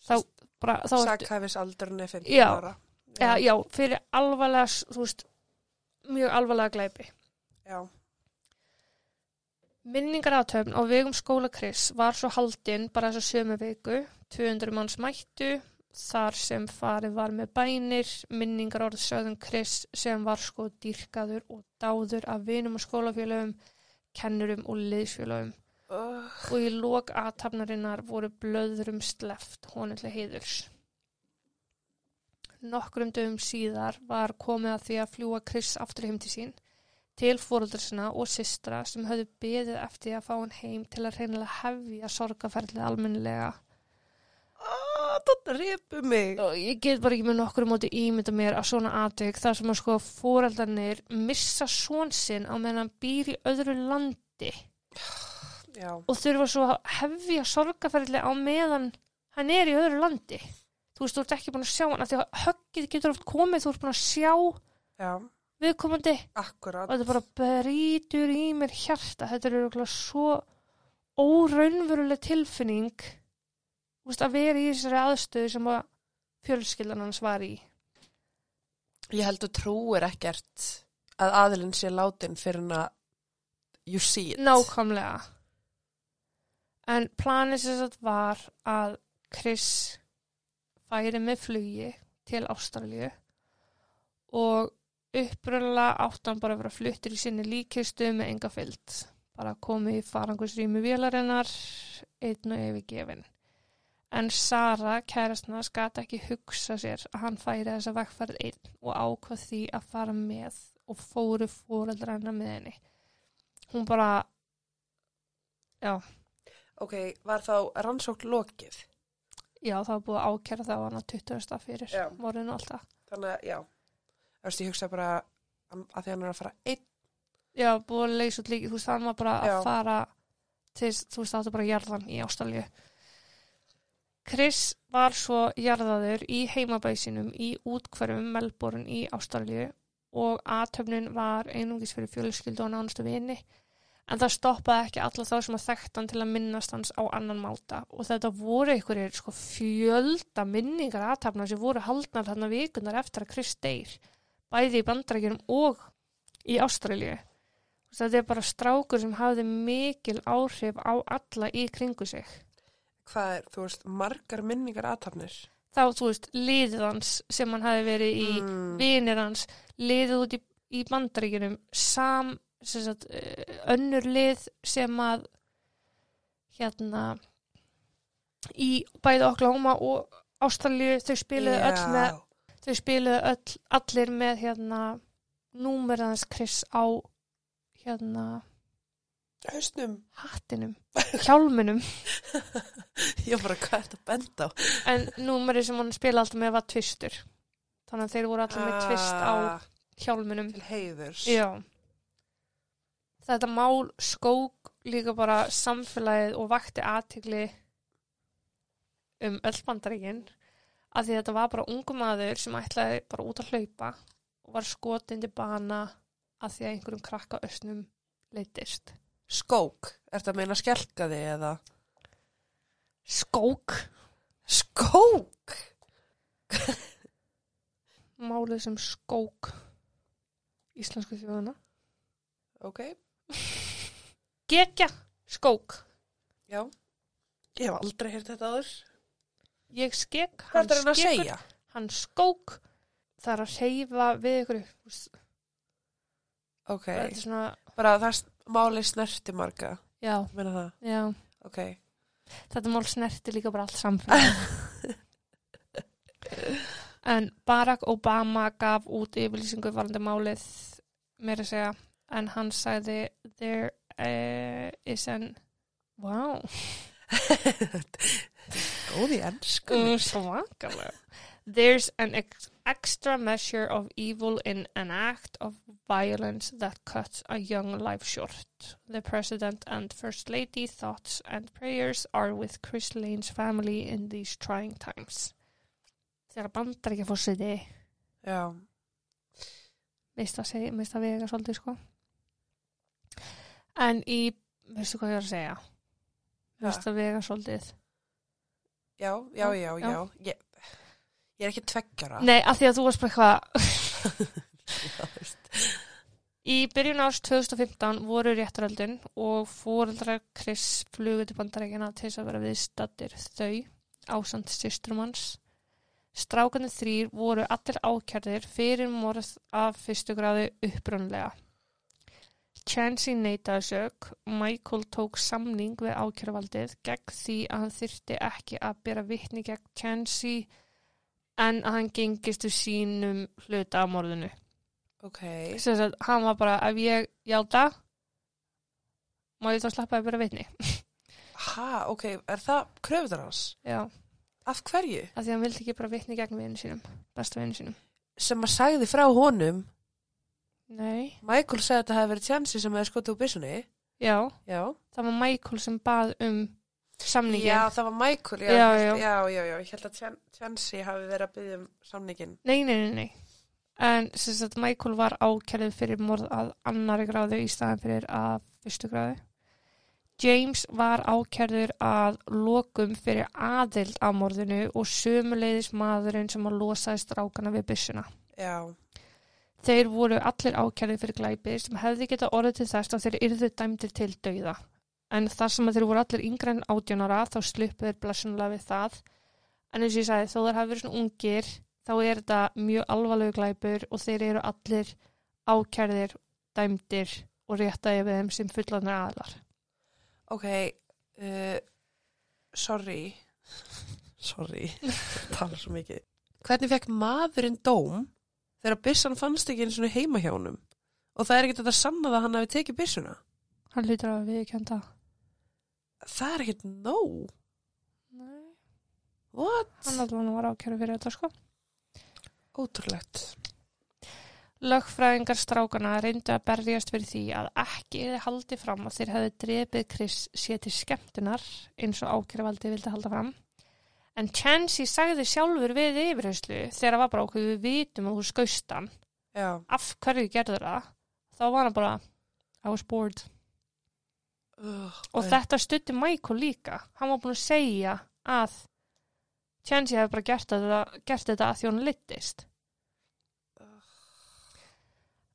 þá bara þá Sakhæfis aldurinn er 15 Já. ára. já, já, fyrir alvarlega þú veist, mjög alvarlega glæpi Já. Minningarathöfn á vegum skóla Chris var svo haldinn bara þess að sömu viku, 200 manns mættu, þar sem farið var með bænir, minningar orð sögðum Chris sem var sko dýrkaður og dáður af vinum og skólafélögum, kennurum og liðsfélögum. Uh, Og í lok aðtapnarinnar voru blöðrum sleft honum til heiðurs. Nokkrum dögum síðar var komið að því að fljúa Chris aftur heim til sín til fóröldarsina og systra sem höfðu beðið eftir að fá hann heim til að reynilega hefja sorgaferðlið almennilega. ah, það repu mig. Og ég get bara ekki með nokkru móti ímynda mér að svona atvik þar sem að sko fóröldarnir missa són sinn á meðan hann býr í öðru landi Já. og þurfa svo að hefja sorgaferðli á meðan hann er í öðru landi. Þú veist, þú ert ekki búin að sjá hann því að höggið getur oft komið, þú ert búin að sjá Já. viðkomandi Akkurat. og þetta bara brýtur í mér hjarta þetta er örugglega svo óraunveruleg tilfinning veist, að vera í þessari aðstöðu sem að fjölskyldan hans var í Ég held að trúir ekkert að aðilinn sé látin fyrir hann að you see it. nákvæmlega en planið sem þetta var að Chris færi með flugi til Ástralju og upprunlega átt hann bara að vera fluttir í sinni líkistu með enga fyllt bara komið í farangusrými vélarinnar einn og yfirgefin en Sara, kærastna, skat ekki hugsa sér að hann færi þessa vegferð einn og ákvað því að fara með og fóru fóreldra hennar með henni. Hún bara já, Ok, var þá rannsókn lokið? já það var búið að ákæra það á hana 20. fyrir morðinu alltaf Þannig að, já. Þú veist, ég hugsa bara að að því hann er að fara einn. já, búið að leysa út líki, þú veist, hann var bara Já. að fara til, þú veist, það var bara jarðan í Ástralju Chris var svo jarðaður í heimabæsinum í útkverfum Melbourne í Ástralju og aðtöfnun var einungis fyrir fjölskyldu og nánustu vini en það stoppaði ekki alla þá sem að þekkt hann til að minnast hans á annan máta og þetta voru einhverjir sko fjölda minningar aðtöfna sem voru haldnar þarna vikunar eftir að Chris deyr bæði í bandarækjunum og í Ástralju þetta er bara strákur sem hafði mikil áhrif á alla í kringu sig Hvað er, þú veist, margar minningar aðtapnir? þá, þú veist, liðið hans sem hann hafi verið í Mm. vinir hans, liðið út í, í bandaríkjunum, sam sagt, eh, önnur lið sem að hérna í bæði Oklahoma og Ástralju, þau spiluðu öll með þau spiluðu öll, allir með hérna númerðans Chris á hérna Hausnum. hattinum, hjálminum Ég bara, hvað er þetta að benda á? en númerið sem hann spila alltaf með var tvistur þannig að þeir voru allir með tvist á Ah, hjálminum Til heiðurs. Já. Þetta mál skók líka bara samfélagið og vakti aðtigli um öll bandaríkin að því þetta var bara ungu maður sem ætlaði bara út að hlaupa og var skotin til bana að því að einhverjum krakka östnum leittist. Skók, ertu að meina skelkaði eða? Skók, Skók? málið sem skók íslensku þjóðuna. Ok, Gekja, skók. já. Ég hef aldrei heyrt þetta áður. Ég skek, Hvað er þetta að segja? hann skók. Það er að hreyfa við ykkur. Ok, Þetta er svona, bara það máli snerti marga, já, meina það. já. Ok, Þetta mál snerti líka bara allt samfélag. en Barack Obama gaf út yfirlýsingu varandi málið meira að segja en hann sagði there uh, is an wow, góð í ennsku. svakalega there's an ex extra measure of evil in an act of violence that cuts a young life short. The President and First Lady thoughts and prayers are with Chris Lane's family in these trying times. Þegar bandar ekki fórsiti, Já, veist það segja, veist það vega svolítið sko. En í, veistu hvað ég er að segja? Veist það vega svolítið? já, já, já, Já. já. Ég, ég er ekki tveggjara. Nei, af því að þú varst bara eitthvað, Í byrjun árs 2015 voru réttaröldin og fóreldrar Chris flugu til bandarækjana til þess að vera viðstattir þau ásand systrum hans. Strákanir þrýr voru allir ákjærðir fyrir morð af fyrstu gráði upprunlega. Chansey neitaði sök, Michael tók samning við ákjærvaldið gegn því að hann þyrti ekki að bera vitni gegn Chansey en að hann gengist við sínum hluta af morðinu. Ok, sem sagt, hann var bara, ef ég játa má ég þá slappa að vera vitni? Ha, ok, er það kröfuður hans? já, Af hverju? af því hann vildi ekki bara vitni gegn vinnu sínum besta vinnu sínum. Sem að sagði frá honum, nei, Michael sagði að þetta hefði verið tjansi sem hefði skotið úr byssunni. já, Já. það var Michael sem bað um samningin Já, það var Michael, já, Já, já. já, já, já, ég held að Tjan- Tjansi hafi verið að byggja um samningin. nei, nei, nei, nei en sem sagt, Michael var ákærið fyrir morð að annari gráðu í staðan fyrir að fyrstu gráðu James var ákærður að lokum fyrir aðild á morðinu og sömuleiðis maðurinn sem að losaði strákana við byssuna. Já, Þeir voru allir ákærðir fyrir glæpi sem hefði geta orðið til þess að þeir yrðu dæmdir til dauða. En þar sem þeir voru allir yngre en átjónara þá sluppu þeir blessunlega við það. En eins og ég sagði, þó þeir hafi verið svona ungir, þá er þetta mjög alvarlegu glæpur og þeir eru allir ákærðir, dæmdir og réttaði við þeim sem fullanir aðlar. ok, uh, sorry, sorry, tala svo mikið. Hvernig fekk maðurinn dóm þegar byssan fannst ekki einu svona heima hjá honum? Og það er ekki þetta sannað að hann hafi tekið byssuna? Hann lítur að við kjönda. Það er ekkert nóg. Nei. What? Hann alveg var ákærður fyrir þetta sko. Ótrúlegt. Lögfræðingar strákana reyndu að berjast fyrir því að ekki haldi fram að þeir hefði drepið Chris sér til skemmtunar eins og ákjæravaldi vildi halda fram. En Chansey sagði sjálfur við yfirheyslu þegar það var bara okkur við vitum að þú skaust hann. Af hverju gerður það? Þá var hann bara, I was bored. Uh, Og þetta stutti Michael líka. Hann var búin að segja að Chansey hefði bara gert þetta, gert þetta að hann littist.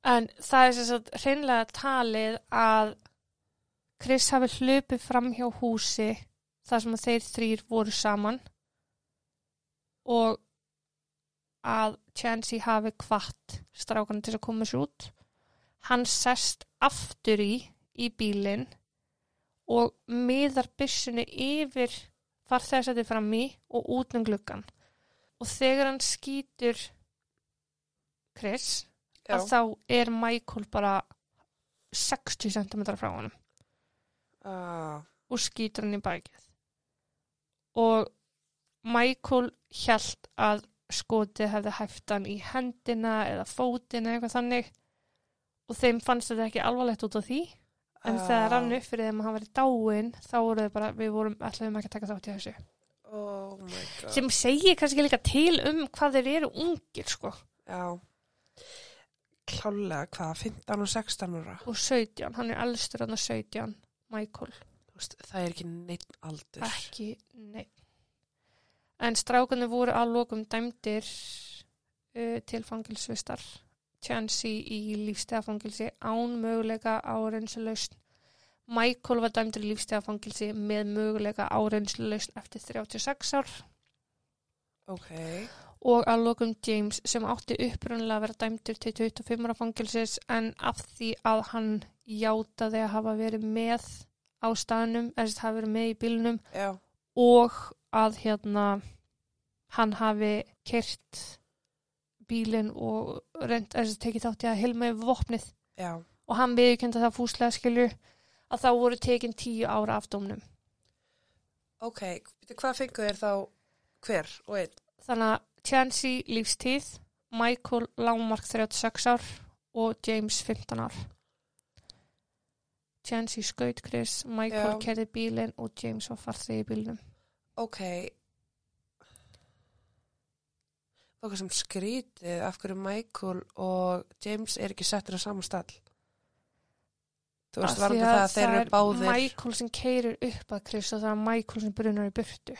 En það er sem sagt hreinlega talið að Chris hafi hlupið fram hjá húsi þar sem þeir þrýr voru saman og að Chansey hafi kvart strákan til að koma sér út. Hann sest aftur í, í bílinn og miðar byssunni yfir farþegarsætti fram í og út um gluggan. Og þegar hann skýtur Chris já. að þá er Michael bara 60 cm frá honum Ah, og skýtur hann í bækið. Og Michael hjælt að skotið hefði hæft hann í hendina eða fótina eitthvað þannig og þeim fannst þetta ekki alvarlegt út á því en ah. þegar rann upp fyrir þeim að hann verið dáin þá voru þau bara, við vorum, ætlaðum ekki að taka þátt í þessu. Oh sem segir kannski líka til um hvað þeir eru ungir sko Já. Klálega hvað, 15 og 16 ára? og 17, hann er elstur hann að 17 Michael, það er ekki neitt aldur. ekki nei en strákunni voru að lokum dæmdir uh, til fangilsvistar Chansey í lífstegafangilsi án möguleika á reynslulausn Michael var dæmdur í lífstegafangilsi með möguleika á reynslulausn eftir 36 ár Ok. og að lokum James sem átti upprunnilega að vera dæmdur til 25 ára fangilsis en af því að hann játaði að hafa verið með á staðnum, eða þess að hafa verið með í bílnum Já. Og að hérna hann hafi kert bílinn og reynd tekið þátti að hilma yfir vopnið Já. og hann viðkenda það fúslega skilju að þá voru tekin tíu ára af dómnum. Ok, hvað fengu þér þá hver og einn? Þannig að Chansey lífstíð, Michael lágmark 36 ár og James 15 ár. Chansey skaut Chris, Michael kerði bílinn og James var farþið í bílnum. Ok. Það er sem skrítið af hverju Michael og James er ekki settir á saman stall. Þú veist, varandi að það að þeir það eru er báðir. Michael sem keirir upp að Chris og það er Michael sem brunar í burtu.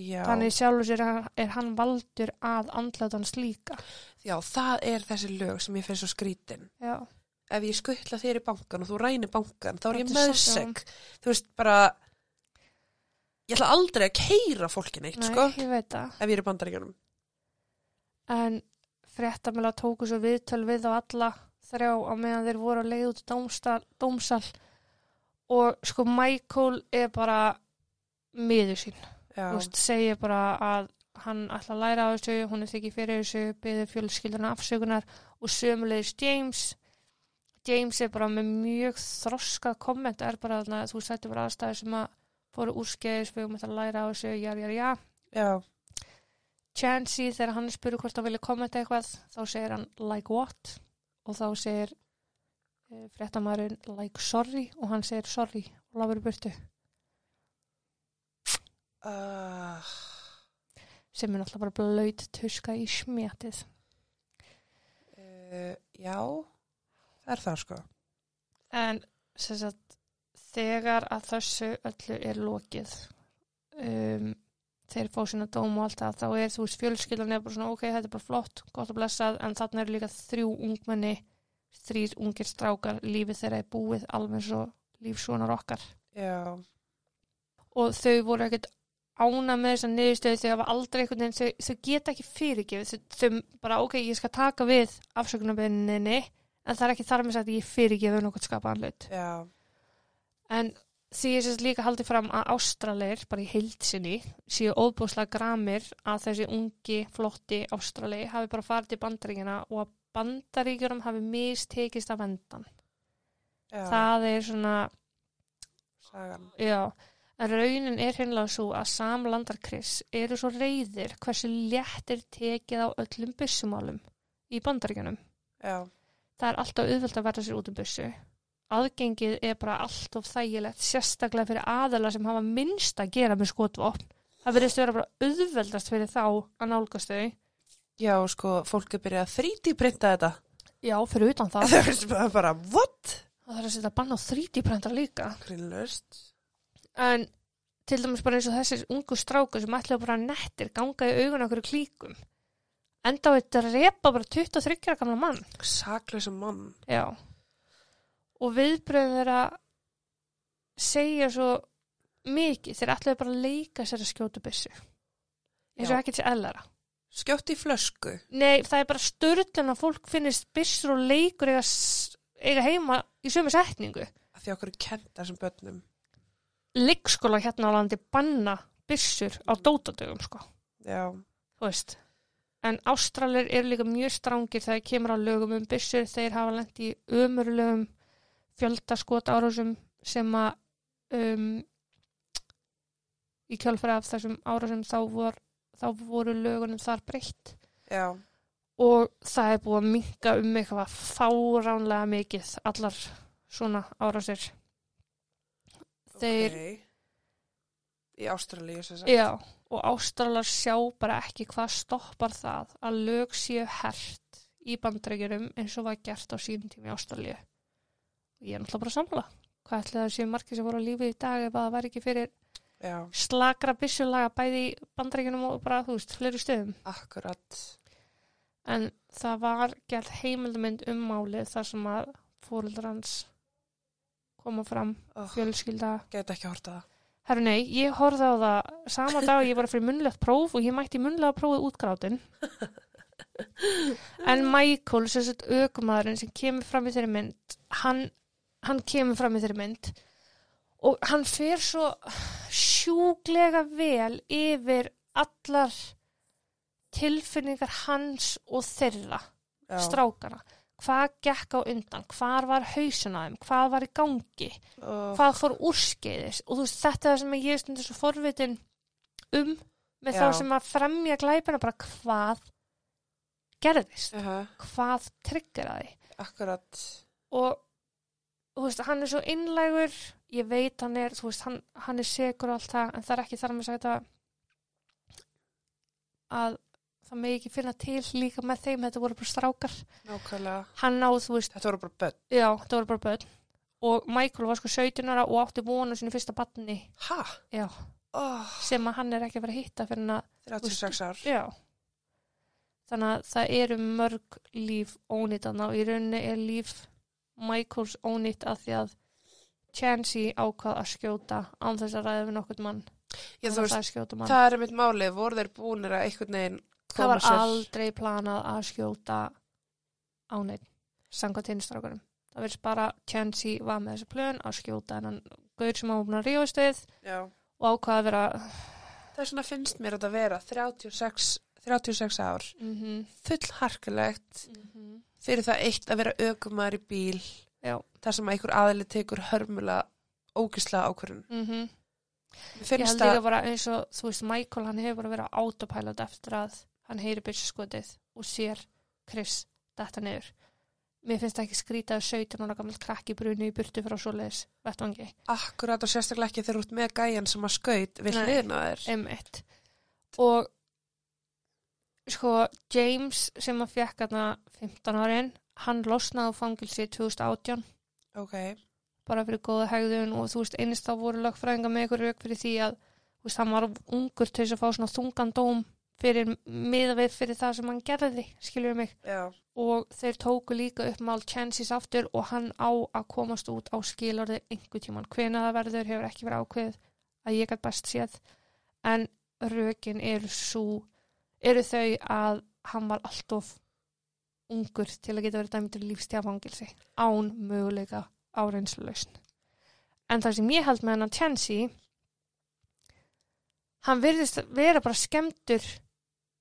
Já. Þannig sjálfur sér er, er hann valdur að andlatans líka. Já, það er þessi lög sem ég finnst svo skrítin. Já, Ef ég skuttla þér í bankan og þú rænir bankan, þá er ég meðseg. Þú veist, bara, ég ætla aldrei að keira fólkin eitt, nei, sko, ég veit það. ef ég er í bandaríkjunum. En fréttamila tóku svo viðtöl við á alla þrjá á meðan þeir voru að leiða út í dómstal, dómsal og sko Michael er bara miður sín. Þú veist, segir bara að hann ætla að læra á þessu, hún er þykir fyrir þessu, byður fjölskylduna afsökunar og sömulegis James. James er bara með mjög þroskað komment, er bara þarna, þú er bara aðstæður sem að fóru úrskeiðis, við um að læra á þessu, já, já, já. já, Chansey, þegar hann spurur hvort hann vilja kommenta eitthvað, þá segir hann like what? Og þá segir uh, fréttamæðurinn like sorry og hann segir sorry og lafur í burtu. Uh, sem er náttúrulega bara blöyt tuska í smjatið. uh, já, það er það, sko. En sem sagt, þegar að þessu öllu er lokið, um, þeir fá sína dóm og allt það, þá er þú veist fjölskyldan er bara svona, ok, þetta er bara flott, gott að blessað, en þarna eru líka þrjú ungmenni, þrýr ungir strákar, lífið þeirra er búið alveg svo lífsvonar okkar. Já, Og þau voru ekkert ána með þessa niðurstöðu þau hafa aldrei einhvern veginn, þau, þau geta ekki fyrirgefið, þau, þau bara, ok, ég skal taka við afsökunarbeginninni, en það er ekki þar með sagt að ég fyrirgefið nokkuð skapaðan hlut. já, En því ég sérst líka haldið fram að Ástralir, bara í heildsinni, séu óbúslega gramir að þessi ungi, flotti Ástrali hafi bara farið til bandaríkjana og að bandaríkjurum hafi mistekist af vendan. já, Það er svona, sagan. já, en raunin er hinnlega svo að samlandar Chris eru svo reyðir hversu létt er tekið á öllum byssumálum í bandaríkjunum. Já, Það er alltaf auðvelt að verða sér út um bussu. Aðgengið er bara alltaf þægilegt, sérstaklega fyrir aðala sem hafa minnst að gera með skotvopn. Það verðist vera bara auðveldast fyrir þá að nálgast þau. já, sko, fólk er byrjað að 3D-printa þetta. Já, fyrir utan það. Það er bara, what? Það þarf að setja bann á 3D-prentar líka. Grínlöst. En til dæmis bara eins og þessir ungu stráku sem ætlaðu bara nettir ganga í augun okkur klíkum. Enda á þetta repa bara 23 ára gamla mann. Saklösa mann. Já. Og viðbröðum þeirra segja svo mikið. Þeir ætlaðu bara að leika sér að skjóta byssu. Eins og ekkert sér ellara. Skjótt í flösku. Nei, það er bara störðan að fólk finnist byssur og leikur eiga, eiga heima í sömu setningu. Af því okkur er kent þessum börnum. Leikskóla hérna á landi banna byssur á dótadögum, sko. Já, Þú veist. En Ástralir eru líka mjög strángir þegar kemur á lögum um byssur. Þeir hafa lent í ömurlegum fjöldaskot árásum sem að um, í kjálfæri af þessum árásum þá, vor, þá voru lögunum þar breytt. já, og það er búið að minka um eitthvað fáránlega mikið allar svona árásir þeir, ok. Í Ástralíu sem sagt. Já, og ástralar sjá bara ekki hvað stoppar það að lög séu hert í bandrækjurum eins og var gert á sínum tími í Ástralíu. Ég er náttúrulega bara að samla. Hvað ætli það séu margir sem voru á lífi í dag ef að það væri ekki fyrir Já, slakra byssulaga bæði í bandrækjunum og bara, þú veist, fleiri stöðum. akkurat. En það var gerð heimildamynd um málið þar sem að fóreldrar hans koma fram, Oh, fjölskylda. Get ekki horta það. Herru nei, ég horfði á það sama dag ég var að fyrir munnlegt próf og ég mætti munnlega prófið útgrátin. En Michael, sem sett aukumæðurinn sem kemur fram í þeirri mynd, hann, hann kemur fram í þeirri mynd og hann fer svo sjúglega vel yfir allar tilfinningar hans og þeirra, Já. strákana. Hvað gekk á undan, hvað var hausin á þeim, hvað var í gangi? Oh, hvað fór úrskeiðis? Og þú veist þetta er það sem ég er stundur svo forvitin um með Já. þá sem að fremja glæpina bara hvað gerðist, uh hvað tryggeraði Akkurat. og þú veist hann er svo innlægur ég veit hann er, þú veist hann, hann er segur og allt það en það er ekki þar með að að það megi ekki finna til líka með þeim þetta voru bara strákar. Þú veist, Þetta voru bara börn. já, þetta voru bara börn. Og Michael var sko 17 ára og átti vonu sinni fyrsta já, Oh, sem að hann er ekki fara að hitta að, 36 ár. já. Þannig að það eru mörg líf ónýtana og í rauninni er líf Michaels ónýtt að því að Chansey ákvað að skjóta án þess að ræða við nokkurt mann. Þess veist, það er mitt máli. Voru þeir búinir að einhvern veginn það var aldrei planað að skjóta áneitt sanga tinnstrákunum það verðist bara Chansey var með þessu plön að skjóta en hann gaur sem að við Já. og ákvaða að vera Það er svona finnst mér að þetta vera 36, 36 ár. mm -hmm, Full harkulegt fyrir það eitt að vera aukumæður í bíl. já þar sem einhver aðli tekur hörmulega ógislega ákvörðun. mm -hmm. Ég held líka bara eins og, þú veist, Michael, hann hefur bara verið á autopilot eftir að hann heyri byrjaskotið og sér Chris þetta niður. Mér finnst það ekki skrítið að 17 ára gammal krakki bruni í burtu frá svoleiðis vettvangi. akkurat og sérstaklega ekki þegar ert með gæjan sem að skaut við Nei. hliðina á þér. M1. Og sko, James sem að fekk þarna 15 árin, hann losnaði fangilsi 2018 Ok, bara fyrir góða hegðun og þú veist, einnig þá voru lögfræðinga með ykkur rauk fyrir því að þú veist, hann var ungur til þess að fá svona þungan dóm fyrir miða við fyrir það sem hann gerði, skiljum mig já, og þeir tóku líka upp mál chances aftur og hann á að komast út á skilorði einhver tíman. Hvena það verður hefur ekki verið ákveð að ég gæt best séð en rökin eru svo eru þau að hann var alltof ungur til að geta verið dæmdur lífstjafangilsi án möguleika áreinsluleusn. En það sem ég held með hann að Chancy hann virðist vera bara skemmtur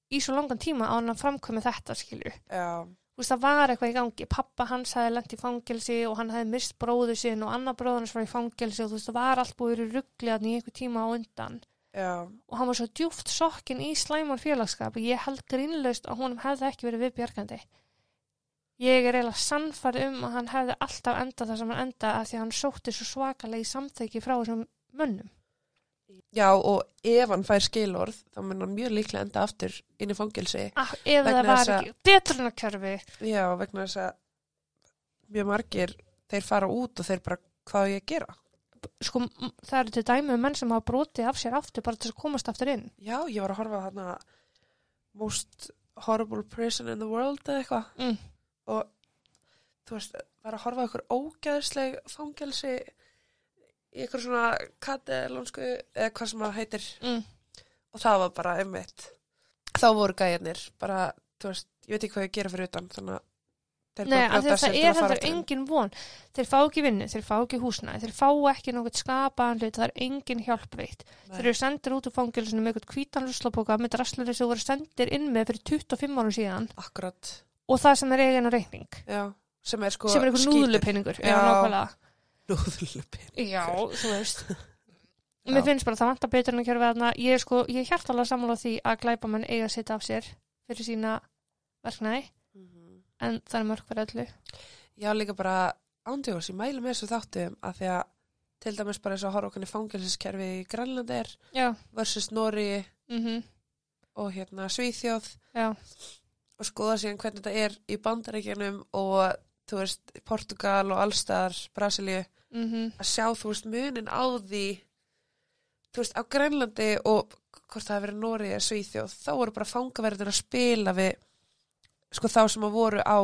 í svo langan tíma á hann að framkvæmi þetta skilju. Þú veist, það var eitthvað í gangi. Pappa hans hefði lent í fangelsi og hann hefði mist bróðu sinn og annar bróður hans var í fangelsi og þú veist, það var allt búið í ruggli að í einhver tíma á undan. já, Og hann var svo djúft sokkin í slæmar félagskap og ég held grínlaust að honum hefði ekki verið viðbjargandi. Ég er eiginlega sannfærð um að hann hefði alltaf endað það sem hann endað að því að hann sótti svo svakalega í samþyggi frá þessum mönnum. Já og ef hann fær skilorð þá mun hann mjög líklega enda aftur inn í fangelsi. Ah, Vegna það var að- ekki detrunarkjörfi. Já, vegna þess að mjög margir þeir fara út og þeir bara hvað ég að gera. Sko, það eru til dæmi um menn sem hafa brotið af sér aftur bara til þess að komast aftur inn. Já, ég var að horfa á þarna most horrible prison in the world eða eitthvað Mm. og þú veist, var að horfa á ykkur ógæðsleg fangelsi í ykkur svona katalónsku eða hvað sem það heitir Mm. og það var bara einmitt þá voru gæjarnir bara, þú veist, ég veit ekki hvað ég gera fyrir utan þannig að Nei, að það er að heldur engin von. Þeir fá ekki vinnu, þeir fá ekki húsnæði, þeir fá ekki nokkuð skapaðan hlut, það er engin hjálp veitt. Þeir eru sendir út úr fangilsinu með eitthvað hvítan ruslapóka með drasslunni sem voru sendir inn með fyrir 25 árum síðan Akkurat, og það sem er eigin á reikning, já, sem er sko er eitthvað núðlupenningur. Já, Já. þú veist. Já. Mér finnst bara að það vantar betur en að kjörfa þarna. Ég er sko, ég er hjartalega sammála því að glæpamenn eiga að setja af sér fyrir sína verknæði, en það er mörg fyrir öllu. Já, líka bara ándjóðs, ég mælu með þessu þáttum að því að til dæmis bara eins og að horfa okkur fangelsiskerfi í Grænlandi er já, versus Nóri mhm, og hérna Svíþjóð já, og skoða síðan hvernig þetta er í bandaríkjanum og þú veist, Portugal og allstar, Brasilíu mhm, að sjá, þú veist, munin á því þú veist, á Grænlandi og hvort það hefur verið Nóri eða Svíþjóð, þá voru bara fangaverðir að spila við sko þá sem að voru á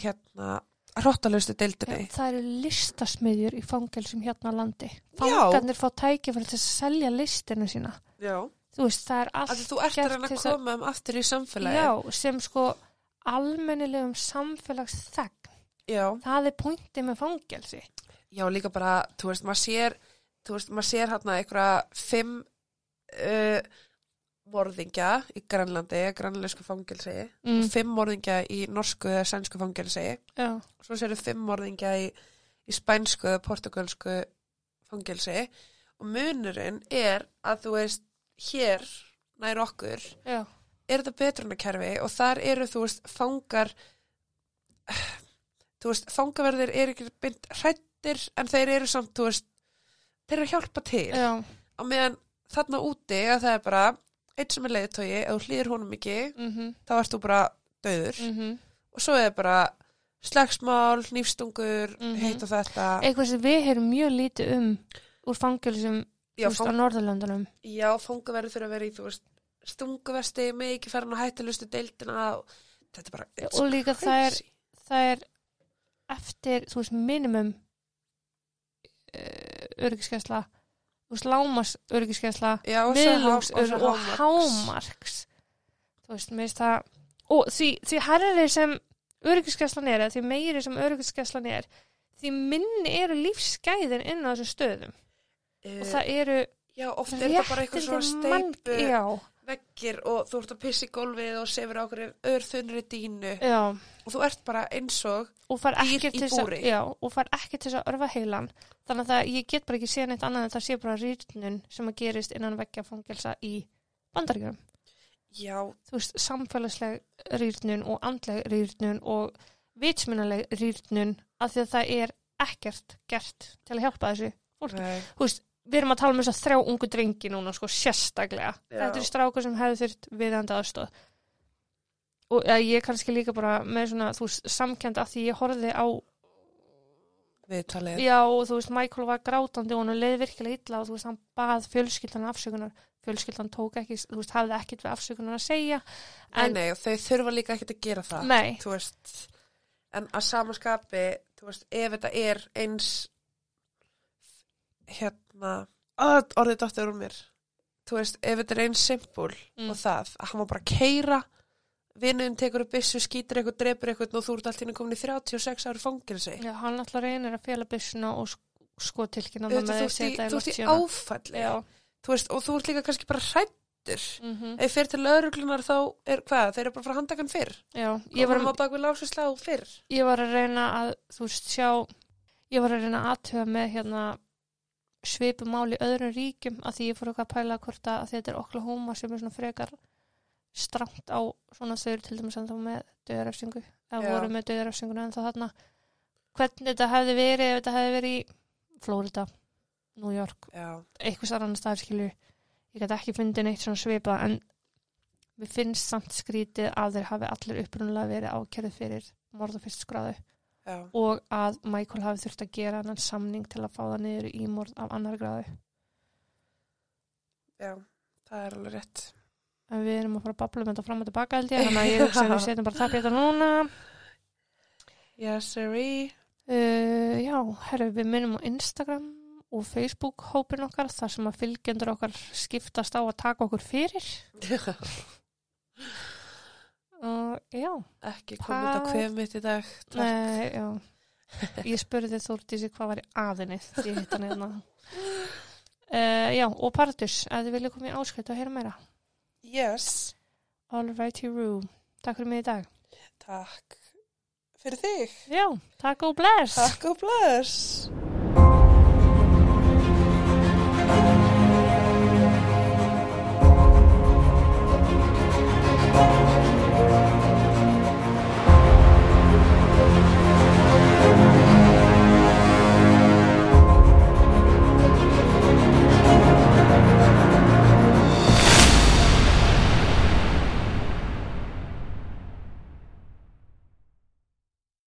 hérna hróttalaustu deildinni það eru listasmiðjur í fangelsum hérna á landi. Fangarnir fá tækifæri til að selja listinu sína. Já. Þú veist, það er allt að þú ert að reyna að koma um aftur í samfélagi Já, sem sko almennilegum samfélagsþegn. Já. Það er pointið með fangelsi. Já, líka bara, þú veist, maður sér þú veist, maður sér hérna einhverja fimm uh, morðingja í Grænlandi, grænlensku fangelsi Mm. og fimm morðingja í norsku eða sænsku fangelsi Já, svo sérðu fimm morðingja í, í spænsku eða portugalsku fangelsi og munurinn er að þú veist, hér nær okkur já, er þetta betrunarkerfi og þar eru þú veist fangar þú veist fangaverðir eru ekki beint hrættir en þeir eru samt þú veist þeir eru að hjálpa til já, á meðan þarna úti að það er bara eitt sem er leiðtói, ef þú hlýðir honum ekki mhm, þá ert þú bara döður mhm. og svo er bara slagsmál, nýfstungur Mhm. heitt og þetta Eitthvað sem við heyrum mjög lítið um úr úst, á fang, Norðurlöndunum. já, fangaverður þurfa að vera í veist stunguvesti, með ekki hann á hættilustu deildina og þetta er bara Og líka það er, það er eftir, þú veist, minimum öryggiskesla, lámas öryggiskesla, miðlungs og hámarks. Þú veist, mér finnst það, og því, því herri sem öryggiskeslan er, því meiri sem öryggiskeslan er, því minni eru lífsgæðin inn á þessum stöðum. Eh, Og það eru Já, oft er þetta bara eitthvað svona steipu Já, veggir og þú ert að pissa í gólfið og sefur á okkur örþunri dínu já. og þú ert bara eins og Dýr í búri. já, og far ekki til þess að örfa heilan. Þannig að ég get bara ekki séð neitt annað en það sé bara rýrnun sem að gerist innan veggja fangelsa í bandaríkjum já, þú veist, samfélagsleg rýrnun og andleg rýrnun og vitsmunaleg rýrnun af því að það er ekkert gert til að hjálpa þessu fólki. Nei, þú veist, við erum að tala um þess að þrjá ungu drengi núna, sko, sérstaklega. Já. þetta er strákur sem hefði þurft viðandi aðstóð og ja, ég kannski líka bara með svona, þú veist, samkend af því ég horfði á viðtalið. Já, og þú veist, Michael var grátandi og hann leið virkilega illa og þú veist, hann bað fjölskyldan afsökunar, fjölskyldan tók ekki, þú veist, hafði ekkit við afsökunar að segja, Nei, en, nei, og þau þurfa líka ekkert að gera það nei, þú veist. En að samaskapi, þú veist, ef þetta er eins hérna að orðið dáttur úr mér. Þú veist, ef þetta er eins simpul Mm. og það, að hann var bara að keira vinnuðin tekur upp byssu, skýtur eitthvað, drepur eitthvað og þú ert alltaf komin í 36 ári fangilsi já, hann alltaf reynir að fjela byssuna og sko Auðvitað, með þú að ert í, áfalli. Þú veist, og þú ert líka kannski bara hrættur mhm, ef fyrir til lauruglunar þá er hvað, þeir eru bara að fara að handa hann fyrr? Já, ég var, fyrr? Ég var að reyna að, þú veist, sjá, ég var að reyna að aðtöða með hérna svipumál í öðrum ríkjum að því ég fór eitthvað að pæla hvort að, þetta er Oklahoma sem er svona frekar strangt á svona þau til dæmis ennþá með döðarefsingu eða voru með döðarefsinguna ennþá þarna. Hvernig þetta hefði verið ef þetta hefði verið í Flórida, New York já, eitthvað annar staðar skilju ég gæti ekki fundið neitt svona svipa en við finnst samt skrítið að þeir hafi allir upprunalega verið ákjörð fyrir morða fyrst skráðu já, og að Michael hafi þurft að gera annan samning til að fá það niður í morð af annar gráðu. Já það er alveg rétt. En við erum að fara að babla um þetta fram og tilbaka held ég þannig að ég hugsa að við setjum bara það þetta núna. Yes sirree uh, já, herru, við minnum á Instagram og Facebook hópin okkar þar sem að fylgjendur okkar skiptast á að taka okkur fyrir og já ekki komið kvef mitt í dag. Nei. Ég spurði Þórdísi hvað var í aðinni því ég hitt hann hérna. Uh, já, og Partus, ef þið vilja koma í áskrift og heyra meira. yes, All righty Roo. Takk fyrir mig í dag. takk fyrir þig Já, takk og bless. takk og bless